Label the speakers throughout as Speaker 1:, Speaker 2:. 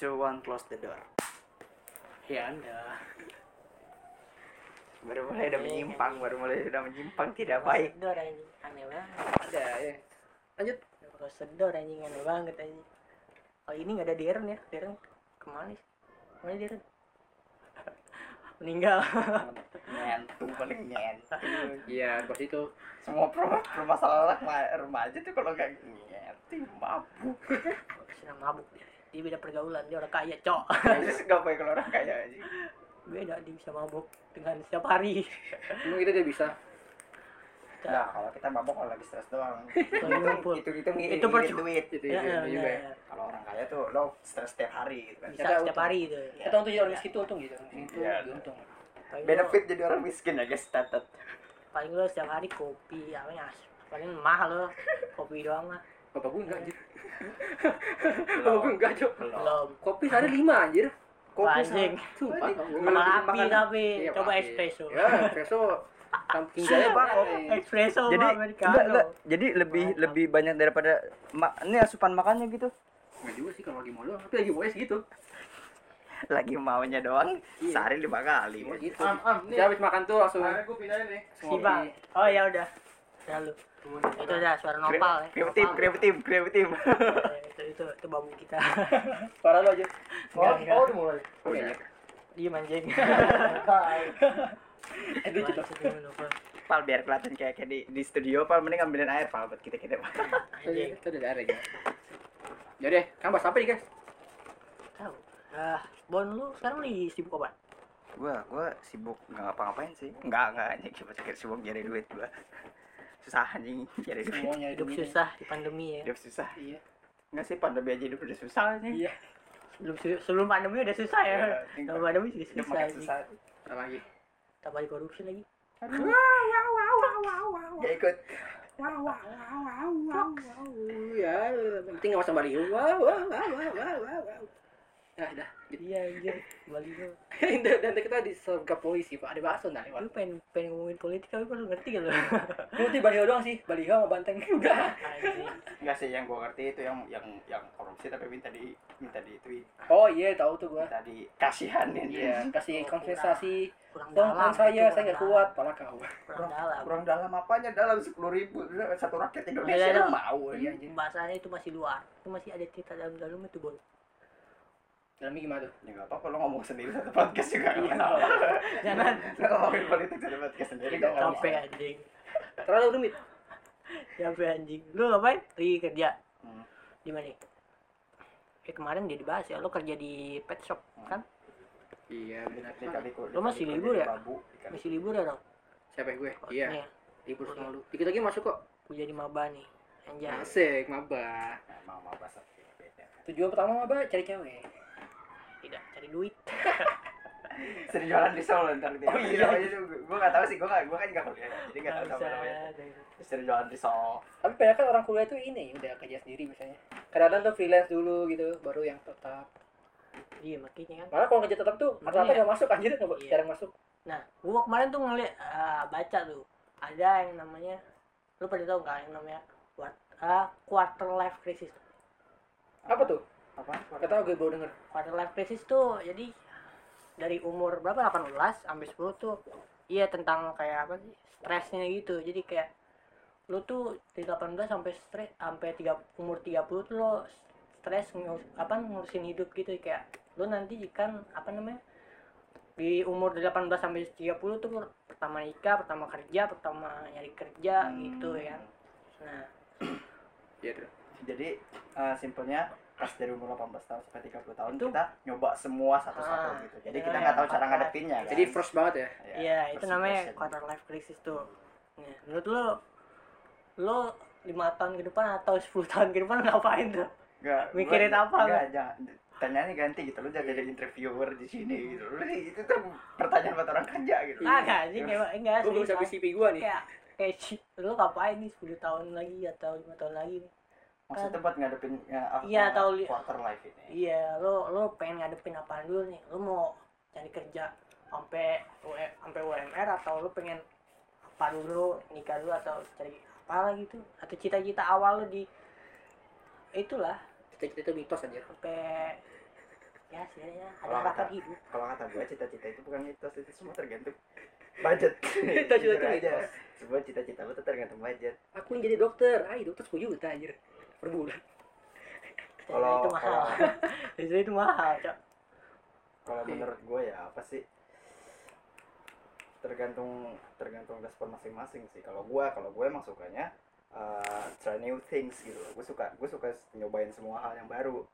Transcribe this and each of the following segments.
Speaker 1: two, one, close the door.
Speaker 2: Ya anda.
Speaker 1: Baru mulai udah menyimpang, baru mulai udah menyimpang tidak baik.
Speaker 3: Sedor anjing. Aneh banget.
Speaker 2: Ada ya. Lanjut.
Speaker 3: Kalau sedor anjing aneh banget anjing. Kalau ini nggak ada Darren ya. Darren ke mana sih? Mana Darren? Meninggal.
Speaker 1: Nyentuh paling nyentuh.
Speaker 2: Iya, pas itu.
Speaker 1: Semua perma- permasalahan remaja tuh kalau kayak nyentuh mabuk.
Speaker 3: Sedang mabuk dia. Dia beda pergaulan. Dia orang kaya, cok.
Speaker 1: Terus gapai kalau orang kaya aja.
Speaker 3: Beda dia bisa mabuk dengan setiap hari.
Speaker 2: Emang kita dia bisa.
Speaker 1: Nah, kalau kita mabuk kalau lagi stres doang. Itu itu itu,
Speaker 3: Itu percu-
Speaker 1: duit.
Speaker 2: Itu
Speaker 3: Ya,
Speaker 2: itu
Speaker 3: ya,
Speaker 2: juga.
Speaker 3: ya,
Speaker 2: ya.
Speaker 3: ya.
Speaker 1: Kalau orang kaya tuh lo stres setiap hari gitu kan.
Speaker 3: Bisa setiap hari itu.
Speaker 2: Kita untung jadi orang miskin tuh untung gitu.
Speaker 1: Iya.
Speaker 2: lebih untung.
Speaker 1: Benefit jadi orang miskin ya guys, catat.
Speaker 3: lo, paling lo setiap hari kopi, apa ya? Paling mahal lo. Kopi doang lah.
Speaker 2: Bapak gue enggak anjir. Bapak gue enggak, Cok.
Speaker 3: Belum.
Speaker 2: Kopi sehari lima anjir.
Speaker 1: Kopi
Speaker 3: Anjing.
Speaker 2: Sumpah.
Speaker 3: Sama api tapi
Speaker 2: Iya,
Speaker 3: coba espresso.
Speaker 2: Ya, espresso. Samping jaya Pak.
Speaker 3: Espresso
Speaker 1: Jadi enggak, enggak. Jadi lebih lebih banyak daripada ma- ini asupan makannya gitu.
Speaker 2: Enggak juga sih kalau lagi mau doang. Tapi lagi mau segitu.
Speaker 1: Lagi maunya doang
Speaker 2: Iya.
Speaker 1: sehari lima kali.
Speaker 2: Gitu.
Speaker 4: Am, am, nih.
Speaker 2: Habis makan tuh langsung.
Speaker 4: Akhirnya gue pindahin nih.
Speaker 3: Oh ya udah. Lalu. Itu udah suara nopal ya.
Speaker 1: Kreatif tim,
Speaker 3: Nopal.
Speaker 1: kreatif tim, kreatif tim.
Speaker 3: Ya, itu itu itu bambu kita.
Speaker 2: Parah lo aja.
Speaker 4: Oh,
Speaker 3: enggak.
Speaker 4: oh udah mulai.
Speaker 2: Oh iya.
Speaker 3: Diem anjing.
Speaker 2: Eh,
Speaker 3: Nopal.
Speaker 1: Pal biar kelihatan kayak, kayak di, di studio Pal mending ngambilin air Pal buat kita kita.
Speaker 3: Anjing.
Speaker 2: Itu udah ada ya. Jadi, kan bahas apa nih guys?
Speaker 3: Tahu. Ah, Bon lu sekarang lagi sibuk apa?
Speaker 1: gua gua sibuk nggak ngapa-ngapain sih. Enggak enggak hanya cuma sekedar sibuk nyari duit gua. Susah anjing nyari duit.
Speaker 2: Semuanya
Speaker 3: Hidup susah di pandemi ya.
Speaker 1: Hidup susah.
Speaker 2: Iya.
Speaker 1: Enggak sih pandemi aja hidup udah susah anjing.
Speaker 2: Iya.
Speaker 3: Sebelum sebelum pandemi udah susah ya.
Speaker 1: Iya,
Speaker 3: Sebelum pandemi juga
Speaker 1: Hidup
Speaker 3: susah.
Speaker 1: susah.
Speaker 2: Apa lagi?
Speaker 3: Tambah di korupsi lagi.
Speaker 1: Gak ikut.
Speaker 2: ya, penting nggak usah. Wah, wah, wah, wah, wah, wah, wah. Nah, dah. Gitu.
Speaker 3: Iya anjir. Balik lu.
Speaker 2: dan, dan kita di surga polisi, Pak. Ada bakso nah lewat.
Speaker 3: Lu pengen pengen ngomongin politik tapi lu ngerti gak lu?
Speaker 2: Ngerti baliho doang sih. Baliho sama banteng udah.
Speaker 3: Anjing.
Speaker 1: Enggak sih yang gua ngerti itu yang yang yang korupsi tapi minta di minta di itu
Speaker 2: Oh iya, tahu tuh gua.
Speaker 1: minta dikasihanin.
Speaker 2: Iya, kasih kompensasi.
Speaker 3: Kurang
Speaker 2: Tolong
Speaker 3: dalam.
Speaker 2: saya, saya nggak
Speaker 3: kurang
Speaker 2: kuat. Pala kau.
Speaker 3: Kurang dalam.
Speaker 1: Kurang dalam apanya dalam sepuluh ribu satu rakyat
Speaker 3: Iya,
Speaker 1: Indonesia
Speaker 3: iya.
Speaker 1: mau
Speaker 2: Iya,
Speaker 1: ya.
Speaker 3: Bahasanya itu masih luar. Itu masih ada cerita dalam-dalam itu, Bon.
Speaker 2: Dalamnya gimana tuh?
Speaker 1: Ya nggak apa-apa lo ngomong sendiri satu podcast juga
Speaker 2: Iya.
Speaker 1: nggak masalah.
Speaker 3: Jangan
Speaker 1: Lo ngomongin politik satu podcast sendiri nggak apa-apa.
Speaker 3: sampai anjing.
Speaker 2: Terlalu rumit.
Speaker 3: Sampai anjing. Lu ngapain? Lagi kerja.
Speaker 1: Hmm.
Speaker 3: Di mana? Eh kemarin dia dibahas ya, lu kerja di pet shop kan?
Speaker 2: Iya, benar.
Speaker 3: Lo masih libur ya? Masih libur ya, dong?
Speaker 2: Siapa gue? Iya,
Speaker 3: Nih,
Speaker 2: libur sama lu. Dikit lagi masuk kok.
Speaker 3: aku jadi maba nih. Anjay.
Speaker 2: Asik, maba.
Speaker 1: Bahasa beda.
Speaker 2: Tujuan pertama maba cari cewek.
Speaker 3: Cari duit.
Speaker 1: Sering jualan di Solo ntar dia.
Speaker 2: Oh, iya.
Speaker 1: Gue nggak tahu sih, gue nggak gue kan nggak kuliah, jadi Nggak apa
Speaker 3: bisa.
Speaker 1: namanya. Sering jualan di Solo.
Speaker 2: Tapi banyak kan orang kuliah tuh ini udah kerja sendiri misalnya. Kadang-kadang tuh freelance dulu gitu, baru yang tetap.
Speaker 3: Iya makanya kan.
Speaker 2: Malah kalau kerja tetap tuh rata-rata
Speaker 3: Makanya.
Speaker 2: nggak masuk anjir nggak
Speaker 3: Iya.
Speaker 2: jarang masuk.
Speaker 3: Nah, gua kemarin tuh ngeliat ah, baca tuh ada yang namanya lu pada tahu nggak yang namanya ah, quarter life crisis.
Speaker 2: Apa tuh?
Speaker 1: Apa?
Speaker 2: Gak tau gue baru denger.
Speaker 3: Quarter life crisis tuh jadi dari umur berapa 18 sampai 10 tuh iya tentang kayak apa sih stresnya gitu. Jadi kayak lu tuh dari 18 sampai stres sampai tiga umur 30 tuh lo stres ngurus, apa ngurusin hidup gitu kayak lu nanti kan apa namanya di umur 18 sampai 30 tuh pertama nikah, pertama kerja, pertama nyari kerja
Speaker 1: Hmm.
Speaker 3: gitu ya. Nah,
Speaker 2: Iya tuh.
Speaker 1: Jadi eh, simpelnya pas dari umur 18 tahun sampai 30 tahun
Speaker 3: Itu-
Speaker 1: kita nyoba semua satu-satu
Speaker 3: Ah,
Speaker 1: gitu. Jadi
Speaker 3: itu
Speaker 1: kita nggak tahu cara ngadepinnya kan.
Speaker 2: Jadi first banget ya.
Speaker 3: iya itu
Speaker 1: first
Speaker 3: namanya
Speaker 1: impression.
Speaker 3: quarter life crisis tuh. Nah, menurut lo lo lima tahun ke depan atau 10 tahun ke depan ngapain tuh?
Speaker 1: Nggak,
Speaker 3: Mikirin
Speaker 1: gua-
Speaker 3: apa
Speaker 1: Nggak, jangan. Tanyanya ganti gitu, lu jangan jadi interviewer di sini gitu. Lu itu tuh pertanyaan buat orang kerja gitu.
Speaker 3: Ah, enggak sih, enggak enggak
Speaker 2: Gue
Speaker 3: sih.
Speaker 2: sampai CV gue nih.
Speaker 3: Kayak kayak lo ngapain nih 10 tahun lagi atau 5 tahun lagi nih?
Speaker 1: Maksudnya buat ngadepin ya, apa,
Speaker 3: tahu li-
Speaker 1: quarter life ini.
Speaker 3: Iya, lo lo pengen ngadepin apa dulu nih? Lo mau cari kerja sampai W- sampai UMR atau lo pengen apa dulu nikah dulu atau cari apa lagi tuh? Atau cita-cita awal lo di itulah
Speaker 2: Cita-cita itu mitos aja.
Speaker 3: sampai ya setidaknya ada harapan
Speaker 1: kata-
Speaker 3: hidup
Speaker 1: kalau kata gue cita-cita itu bukan mitos itu semua tergantung budget
Speaker 2: Cita-cita itu mitos.
Speaker 1: semua cita-cita tuh tergantung budget
Speaker 2: aku yang jadi dokter ayo dokter 10 juta anjir per bulan
Speaker 1: Kalau-
Speaker 3: itu mahal. itu itu mahal cok.
Speaker 1: Kalau menurut gue ya apa sih? Tergantung tergantung respon masing-masing sih. Kalau gue kalau gue emang sukanya uh, try new things gitu loh. Gue suka gue suka nyobain semua hal yang baru.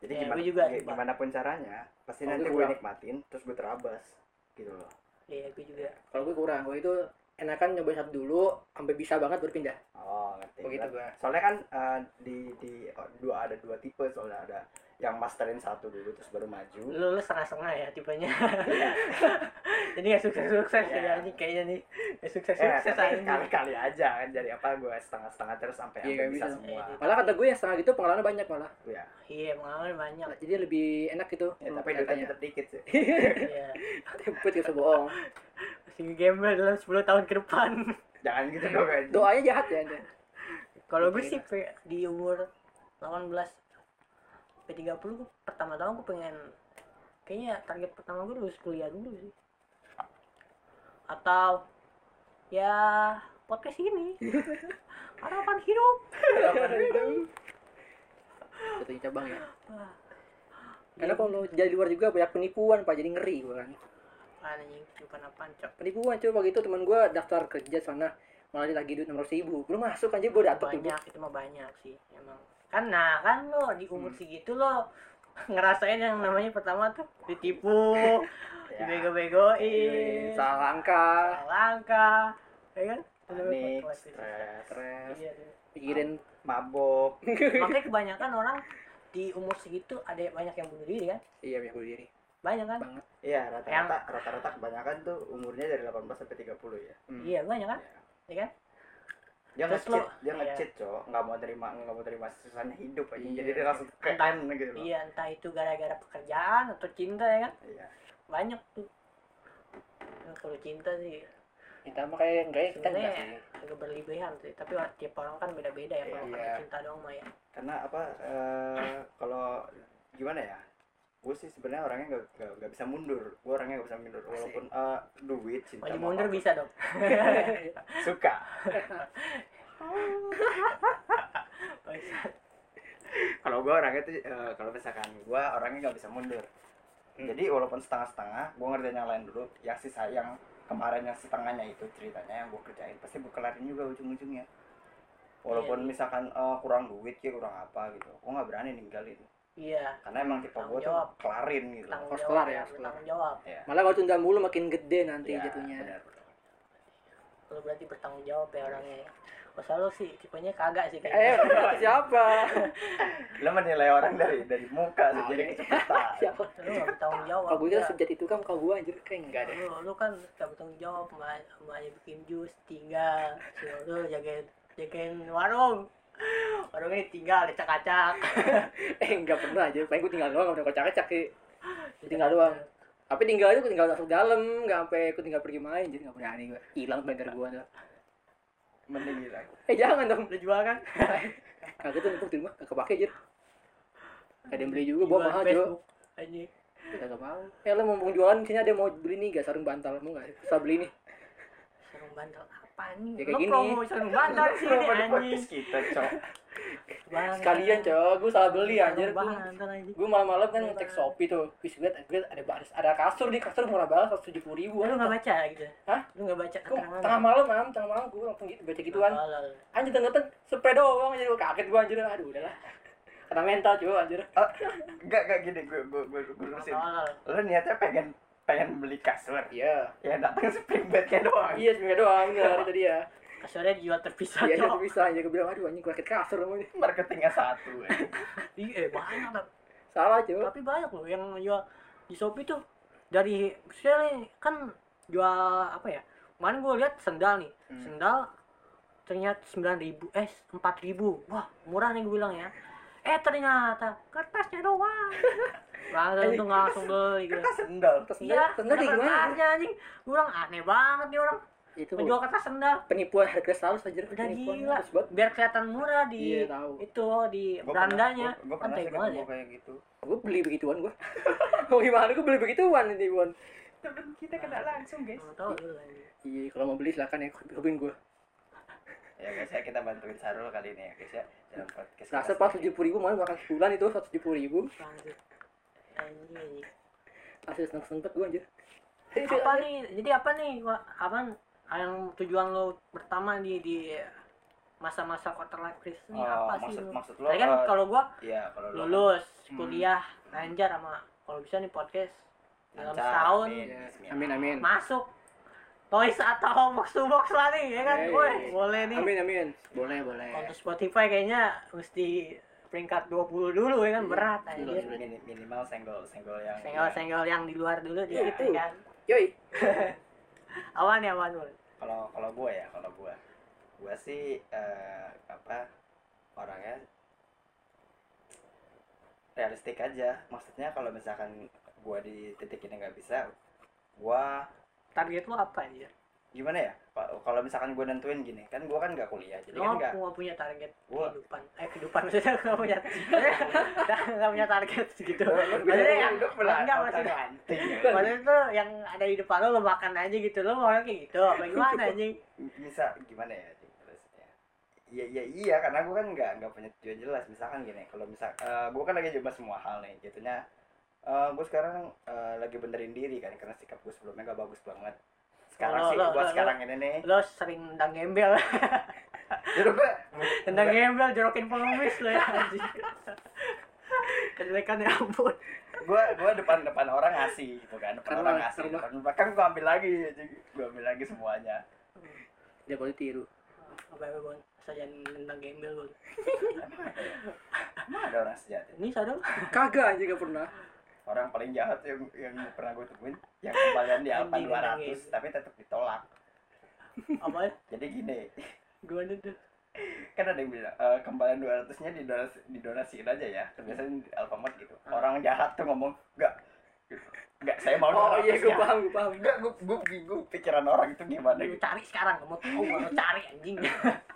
Speaker 1: Jadi
Speaker 3: Ya,
Speaker 1: gimana
Speaker 3: juga suka.
Speaker 1: gimana pun caranya pasti
Speaker 2: Kalau
Speaker 1: nanti
Speaker 2: gue
Speaker 1: nikmatin terus gue terabas gitu loh.
Speaker 3: Iya gue juga.
Speaker 2: Kalau gue kurang gue itu enakan nyobain satu dulu sampai bisa banget baru pindah.
Speaker 1: Oh ngerti
Speaker 2: begitu gue
Speaker 1: soalnya kan uh, di di oh, dua ada dua tipe soalnya. Ada yang masterin satu dulu terus baru maju.
Speaker 3: Lu lu setengah-setengah ya tipenya. Jadi gak sukses-sukses
Speaker 1: Iya.
Speaker 3: ya anjing kayaknya nih. Gak
Speaker 1: eh
Speaker 3: sukses-sukses
Speaker 1: tapi
Speaker 3: anjing
Speaker 1: kali-kali aja kan jadi apa gue setengah-setengah terus sampai
Speaker 2: Iya,
Speaker 1: sampai
Speaker 2: nggak
Speaker 1: bisa
Speaker 2: bisa.
Speaker 1: semua.
Speaker 3: Iya,
Speaker 2: malah kata gue yang setengah gitu pengalaman banyak malah.
Speaker 1: Ya
Speaker 3: iya pengalaman banyak.
Speaker 2: Jadi lebih enak gitu.
Speaker 1: Ya, tapi duitnya tetap dikit sih.
Speaker 3: iya.
Speaker 2: Gue tidak usah bohong
Speaker 3: masih gembel dalam 10 tahun ke depan.
Speaker 1: Jangan gitu dong
Speaker 2: doanya jahat ya
Speaker 3: kalau gue sih pe- di umur 18 sampai 30 gue pertama tahun gue pengen kayaknya target pertama gue lulus kuliah dulu sih. Atau ya podcast ini. Harapan hidup.
Speaker 2: Satunya cabang ya?
Speaker 3: Wah.
Speaker 2: karena kalau jadi luar juga banyak penipuan pak. Jadi ngeri gue kan.
Speaker 3: Anjing bukan apaan cok?
Speaker 2: Penipuan coba gitu. Teman gue daftar kerja sana malah dia lagi duit enam ratus ribu belum masuk aja gue dapat tuh
Speaker 3: banyak itu mah banyak sih emang. Kan nah kan lo di umur
Speaker 1: Hmm.
Speaker 3: segitu lo ngerasain yang namanya pertama tuh ditipu
Speaker 1: Ya.
Speaker 3: dibego-begoin.
Speaker 2: Salah langkah.
Speaker 3: Salah langkah ya kan?
Speaker 1: Panik, stres,
Speaker 2: stres.
Speaker 3: Iya,
Speaker 2: pikirin
Speaker 1: mabok.
Speaker 3: makanya kebanyakan orang di umur segitu ada yang banyak yang bunuh diri kan?
Speaker 2: Iya banyak bunuh diri.
Speaker 3: Banyak kan?
Speaker 2: Banget.
Speaker 1: Iya, rata-rata rata-rata kebanyakan tuh umurnya dari 18 sampai 30 ya.
Speaker 2: Hmm.
Speaker 3: iya banyak kan?
Speaker 1: Ya.
Speaker 3: Ya kan
Speaker 1: Dia
Speaker 3: Terus
Speaker 1: nge-cheat,
Speaker 3: lo-
Speaker 1: dia
Speaker 3: iya.
Speaker 1: nge-cheat, Cok. Nggak mau terima nggak mau terima susahnya hidup aja.
Speaker 2: Iya.
Speaker 1: Jadi dia langsung keren gitu loh.
Speaker 3: iya entah itu gara-gara pekerjaan atau cinta ya kan
Speaker 1: Iya.
Speaker 3: banyak tuh Nah, kalau cinta sih
Speaker 2: kita mah kayak enggak ya kita enggak sih
Speaker 3: agak berlebihan sih tapi tiap orang kan beda-beda ya kalau
Speaker 2: Iya.
Speaker 3: cinta doang mah ya
Speaker 1: Karena apa eh, kalau gimana ya? Gue sih sebenarnya orangnya nggak nggak- nggak bisa mundur. Gue orangnya nggak bisa mundur. Walaupun eh, duit cinta
Speaker 3: maju mundur
Speaker 1: apa-
Speaker 3: bisa dong.
Speaker 1: Suka. kalau gue orangnya tuh eh, kalau misalkan gue orangnya nggak bisa mundur.
Speaker 2: Hmm.
Speaker 1: jadi walaupun setengah-setengah gue ngerjain yang lain dulu. Yang sisa yang kemarin yang setengahnya itu ceritanya yang gue kerjain pasti gue kelarin juga ujung-ujungnya. Walaupun
Speaker 3: Iya, iya.
Speaker 1: misalkan eh, kurang duit ya kurang apa gitu. Gue nggak berani ninggalin
Speaker 3: iya.
Speaker 1: Karena emang tipe
Speaker 3: Tanggung
Speaker 1: gue tuh kelarin gitu.
Speaker 3: Tanggung
Speaker 2: Harus kelar
Speaker 3: ya
Speaker 2: ya, harus kelar.
Speaker 3: tanggung jawab.
Speaker 1: Ya
Speaker 2: malah kalau tunda mulu makin gede nanti
Speaker 1: Iya,
Speaker 2: jatuhnya.
Speaker 1: benar.
Speaker 3: lo berarti bertanggung jawab ya orangnya ya. Masa lo sih tipenya kagak sih
Speaker 2: eh
Speaker 3: kayaknya
Speaker 2: siapa?
Speaker 1: Lo menilai orang dari dari muka sih, jadi kecepatan
Speaker 2: siapa?
Speaker 3: Lo gak bertanggung jawab
Speaker 2: kalau gue
Speaker 3: ya.
Speaker 2: kan sejati itu kan kalau gue anjir kayak enggak deh.
Speaker 3: Lu, lu kan gak bertanggung jawab sama, bikin jus tinggal lu jagain jagain warung warungnya tinggal acak-acak
Speaker 2: eh enggak pernah aja paling gue tinggal doang nggak pernah kocak-kocak sih. Tinggal doang. tapi tinggal itu tinggal masuk dalam nggak sampai aku tinggal pergi main jadi nggak berani gue hilang bener gue tuh.
Speaker 1: Mending gila
Speaker 2: eh jangan dong.
Speaker 3: Lu jual kan?
Speaker 2: Kagak tuh numpuk di rumah kagak pakai aja ada yang beli juga bawa mahal
Speaker 3: Facebook anjing.
Speaker 2: Kagak mau. Eh lo mau jualan sini ada yang mau beli nih gak sarung bantal mau nggak? Bisa beli nih.
Speaker 3: Sarung bantal apa nih
Speaker 2: Ya, kayak
Speaker 3: lu
Speaker 2: gini.
Speaker 3: promo sarung bantal sih
Speaker 1: di
Speaker 3: anjing
Speaker 1: kita cok
Speaker 2: sekalian cowok gue salah beli anjir gue malam-malam kan ngecek shopee tuh wis gue gue ada ada, ada kasur nih kasur murah banget seratus tujuh puluh ribu
Speaker 3: lu nggak baca gitu
Speaker 2: Hah?
Speaker 3: lu nggak baca
Speaker 2: gue
Speaker 3: keterangan
Speaker 2: tengah malam am tengah malam gue langsung gitu baca gituan anjir tengah sepeda doang anjir gue kaget gue anjir aduh udahlah kena mental cuy anjir
Speaker 1: enggak enggak gini gue gue gue gue lurusin lo niatnya pengen pengen beli kasur.
Speaker 2: Iya.
Speaker 1: Ya datang spring bednya doang.
Speaker 2: Iya sepeda doang bener itu dia.
Speaker 3: Kasurnya dijual terpisah
Speaker 2: iya bisa aja gue bilang aduh anjing gue sakit kasur ini
Speaker 1: marketingnya satu eh.
Speaker 3: iya eh, banyak
Speaker 2: salah cuy
Speaker 3: tapi banyak loh yang jual. Di Shopee tuh dari saya nih, kan jual apa ya kemarin gue lihat sendal nih.
Speaker 2: Hmm.
Speaker 3: sendal ternyata sembilan ribu eh empat ribu. Wah murah nih gue bilang ya. Eh ternyata kertasnya doang langsung tuh nggak langsung beli gitu.
Speaker 1: kita sendal.
Speaker 2: Terus
Speaker 3: iya
Speaker 2: terus dia
Speaker 3: ada
Speaker 2: gimana
Speaker 3: kertasnya anjing. Gue bilang aneh banget nih orang.
Speaker 2: Itu
Speaker 3: menjual kertas sendal.
Speaker 2: penipuan harga selalu saja
Speaker 3: Udah gila. biar kelihatan murah di
Speaker 2: iya tahu.
Speaker 3: itu di
Speaker 1: Gua
Speaker 3: berandanya.
Speaker 1: gua
Speaker 3: kan
Speaker 1: pernah sih
Speaker 3: banget
Speaker 1: ketemu
Speaker 3: ya
Speaker 1: kayak gitu.
Speaker 2: Gue beli begituan gue mau gimana? Gue beli begituan ini Bon
Speaker 1: temen kita kena langsung guys.
Speaker 2: Iya kalau mau beli silakan ya hubungin gue
Speaker 1: ya guys ya kita bantuin Sarul kali ini ya guys ya. Dalam podcast
Speaker 2: rasa pas tujuh puluh ribu malah makan sebulan itu satu tujuh puluh ribu.
Speaker 3: Lanjut. Anjing,
Speaker 2: asli seneng sempet gue anjir.
Speaker 3: Apa nih? Jadi apa nih? Apa yang tujuan lo pertama di di masa-masa quarter life crisis ini
Speaker 1: Oh,
Speaker 3: apa sih
Speaker 1: maksud
Speaker 3: lu?
Speaker 1: maksud lo
Speaker 3: Tadi kan
Speaker 1: eh,
Speaker 3: kalau gua
Speaker 1: iya kalau lo
Speaker 3: lulus
Speaker 1: Hmm.
Speaker 3: kuliah lancar sama kalau bisa nih podcast dalam
Speaker 1: Lancar,
Speaker 3: setahun
Speaker 1: amin.
Speaker 2: Ya,
Speaker 1: Bismillah.
Speaker 2: amin amin.
Speaker 3: masuk. Toys atau box to box lah nih ya kan?
Speaker 2: Hey.
Speaker 3: Boleh nih.
Speaker 2: Amin amin. Boleh boleh.
Speaker 3: Untuk Spotify kayaknya mesti peringkat 20 dulu ya kan
Speaker 2: Iya.
Speaker 3: berat anjir.
Speaker 1: minimal senggol senggol yang
Speaker 3: senggol-senggol yang di luar dulu
Speaker 2: Iya,
Speaker 3: dikit
Speaker 2: itu.
Speaker 3: ya kan
Speaker 2: yoi.
Speaker 3: Awan ya awan
Speaker 1: kalau kalau gue ya kalau gue gue sih eh, apa orangnya realistik aja. Maksudnya kalau misalkan gue di titik ini nggak bisa gue
Speaker 3: target lu apa anjir
Speaker 1: gimana ya? Kalau- kalau misalkan gue nentuin gini kan gue kan nggak kuliah jadi
Speaker 3: Lo
Speaker 1: kan nggak
Speaker 3: nggak punya target
Speaker 1: Gua-
Speaker 3: kehidupan. Eh kehidupan maksudnya nggak punya nggak punya target segitu.
Speaker 1: Lu
Speaker 3: maksudnya yang enggak maksudnya.
Speaker 1: anting.
Speaker 3: maksudnya tuh yang ada di depan lo lo makan aja gitu lo mau kayak gitu apa gimana anjing?
Speaker 1: bisa gimana ya iya iya iya karena gue kan nggak nggak punya tujuan jelas misalkan gini kalau misal gue kan lagi coba semua hal nih jatuhnya gue sekarang eh, lagi benerin diri kan karena sikap gue sebelumnya gak bagus banget sekarang
Speaker 3: Lo-
Speaker 1: sih
Speaker 3: lo-
Speaker 1: buat
Speaker 3: lo-
Speaker 1: sekarang ini nih.
Speaker 3: Lo sering tendang gembel.
Speaker 1: Jadi gue
Speaker 3: tendang gembel jorokin pengemis lo ya anjing. Kejelekan ya ampun.
Speaker 1: Gue gue depan depan orang ngasih gitu kan depan
Speaker 2: Karena-
Speaker 1: orang ngasih
Speaker 2: karena-
Speaker 1: depan belakang gue ambil lagi gue ambil lagi semuanya.
Speaker 2: Dia boleh tiru.
Speaker 3: Apa ya bon saja tendang gembel bon
Speaker 1: emang ada orang sejati
Speaker 3: ini sadar?
Speaker 2: Kagak aja gak pernah
Speaker 1: orang paling jahat yang yang pernah gue temuin yang kembalian di Alfa
Speaker 3: Anjing,
Speaker 1: 200
Speaker 3: anjing.
Speaker 1: tapi tetap ditolak.
Speaker 3: Apa?
Speaker 1: Jadi gini.
Speaker 3: Gimana tuh?
Speaker 1: Kan ada yang bilang "Eh, kembalian 200 nya didonasi, didonasiin aja ya. Biasanya di Alfamart gitu. Orang jahat tuh ngomong enggak. Enggak saya mau
Speaker 2: oh iya gue
Speaker 1: 200 -nya."
Speaker 2: paham gue paham.
Speaker 1: Enggak gue gue bingung pikiran orang itu gimana
Speaker 3: lu
Speaker 1: gitu.
Speaker 3: cari sekarang kamu tahu lu cari anjing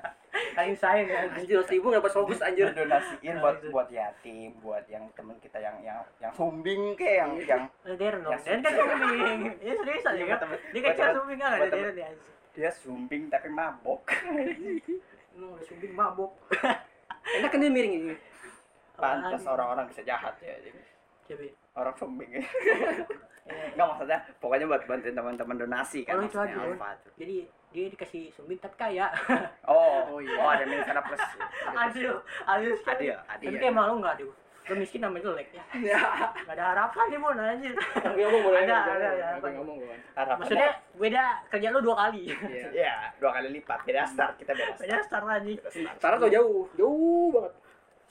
Speaker 3: sayang ya anjing
Speaker 2: anjir seribu nggak pas fokus anjir.
Speaker 1: Donasiin buat buat yatim buat yang temen kita yang yang yang sumbing kayak yang yang
Speaker 3: Deren dong, Deren kan sumbing. Ya serius aja
Speaker 1: Iya,
Speaker 3: kan? Dia kecil sumbing kan ada Deren ya
Speaker 1: dia sumbing tapi mabok.
Speaker 3: Emang udah sumbing mabuk
Speaker 2: enak kan dia miring ini?
Speaker 1: Pantas orang-orang bisa jahat ya jadi orang sumbing. Ya
Speaker 3: Iya.
Speaker 1: Enggak maksudnya pokoknya buat bantuin teman-teman donasi kan
Speaker 3: Oh, itu
Speaker 1: maksudnya
Speaker 3: aja.
Speaker 1: Alfa tuh.
Speaker 3: Jadi dia dikasih sumbing tapi kaya
Speaker 1: Oh,
Speaker 2: Oh,
Speaker 1: oh,
Speaker 2: iya.
Speaker 1: ada nih sana plus.
Speaker 3: Adil Adil sekali
Speaker 1: Adil, adil.
Speaker 3: Tapi kayak malu gak dia Lu miskin namanya jelek ya
Speaker 2: ya
Speaker 3: Gak ada harapan nih Bon anjir
Speaker 2: gue ngomong boleh
Speaker 3: Ada,
Speaker 2: nggak?
Speaker 3: ada, ada.
Speaker 2: ngomong gue
Speaker 1: Harapannya-
Speaker 3: Maksudnya beda kerja lu dua kali
Speaker 2: Iya.
Speaker 1: Iya, dua kali lipat. Beda start kita beda
Speaker 3: Beda
Speaker 1: start.
Speaker 3: start
Speaker 1: Beda start.
Speaker 2: Sekarang tuh jauh jauh banget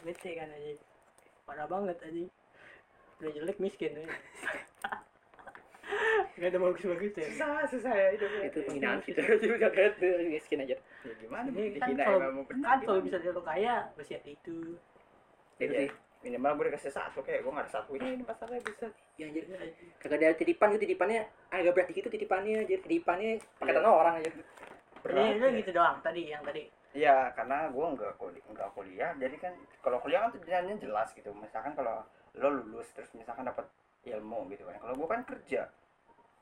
Speaker 3: Bete kan anjing Parah banget anjing Udah jelek miskin anjing Gak ada bagus-bagus ya
Speaker 1: Susah, susah ya hidupnya.
Speaker 2: itu penghinaan sih itu gak kayak miskin aja
Speaker 1: Ya gimana?
Speaker 3: Ini kan
Speaker 1: emang
Speaker 3: kalau kan kalau bisa lo kaya bersiap itu
Speaker 2: itu
Speaker 1: Iya.
Speaker 2: sih
Speaker 1: Minimal gue dikasih satu kayak gue nggak ada satu ini pasarnya bisa.
Speaker 2: ya anjir kagak ada titipan gitu titipannya agak berat dikit tuh titipannya anjir titipannya pakai tanah orang aja
Speaker 3: Jadi itu gitu doang tadi yang tadi.
Speaker 1: Iya, karena gue nggak kuliah, nggak kuliah, jadi kan kalau kuliah kan tujuannya jelas gitu. Misalkan kalau lo lulus terus misalkan dapat ilmu gitu kan. Kalau gue kan kerja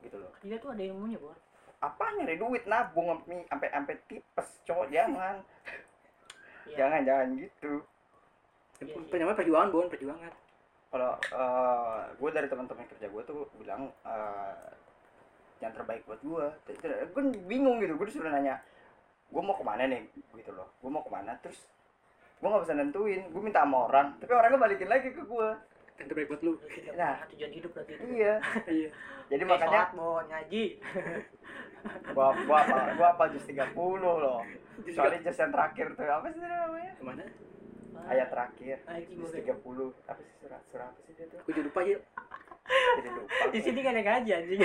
Speaker 1: gitu loh.
Speaker 3: Dia tuh ada ilmunya, Bor.
Speaker 1: Apa nyari duit nabung sampai sampai sampai tipes cowok jangan.
Speaker 3: Iya.
Speaker 1: Jangan jangan gitu.
Speaker 3: Iya sih.
Speaker 2: namanya perjuangan bon perjuangan
Speaker 1: Kalau gue dari teman-teman kerja gue tuh bilang eh, yang terbaik buat gue. Gue bingung gitu. Gue disuruh nanya, gue mau ke mana nih gitu loh. Gue mau ke mana terus gue nggak bisa nentuin. Gue minta sama orang, tapi orangnya balikin lagi ke gue.
Speaker 2: Yang terbaik buat lu
Speaker 1: Nah.
Speaker 3: tujuan hidup berarti itu.
Speaker 1: Iya.
Speaker 2: iya
Speaker 1: Jadi
Speaker 3: Kayak
Speaker 1: makanya
Speaker 3: sholat, Bon, ngaji.
Speaker 1: gua gua apa gua apa jus 30 loh. Soalnya jus yang terakhir tuh apa sih namanya?
Speaker 2: ke mana
Speaker 1: Ayat terakhir. Jus
Speaker 3: gua.
Speaker 1: 30. Apa sih surat surat apa sih tuh?
Speaker 2: gue jadi lupa aja
Speaker 1: Jadi lupa.
Speaker 3: Di sini kan ada ngaji anjing.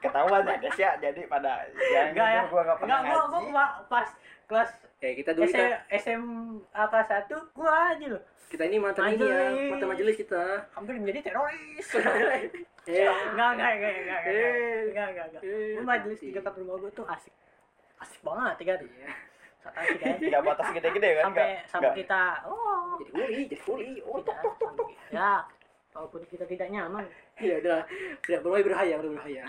Speaker 1: ketahuan ya guys ya. Jadi pada yang
Speaker 3: Enggak ya.
Speaker 1: gua gak pernah
Speaker 3: Enggak, gua gua pas kelas.
Speaker 2: Eh kita dulu kita,
Speaker 3: SM, SM apa satu gua aja loh.
Speaker 2: Kita ini mantan ini ya,
Speaker 3: Majelis.
Speaker 2: mantan majelis kita.
Speaker 3: hampir menjadi teroris.
Speaker 2: Eh,
Speaker 3: enggak enggak enggak enggak enggak
Speaker 2: Eh.
Speaker 3: enggak enggak enggak.
Speaker 2: Eh,
Speaker 3: Gua majelis di dekat rumah gua tuh asik. Asik banget ya kan
Speaker 2: Iya.
Speaker 3: Sangat asik kan
Speaker 1: nggak batas gede-gede kan
Speaker 3: sampai sampai kita oh.
Speaker 2: Jadi kuli, jadi kuli. Oh,
Speaker 3: kita sampai- ya walaupun kita tidak nyaman.
Speaker 2: Ya udah, udah mulai berbahaya, udah berbahaya.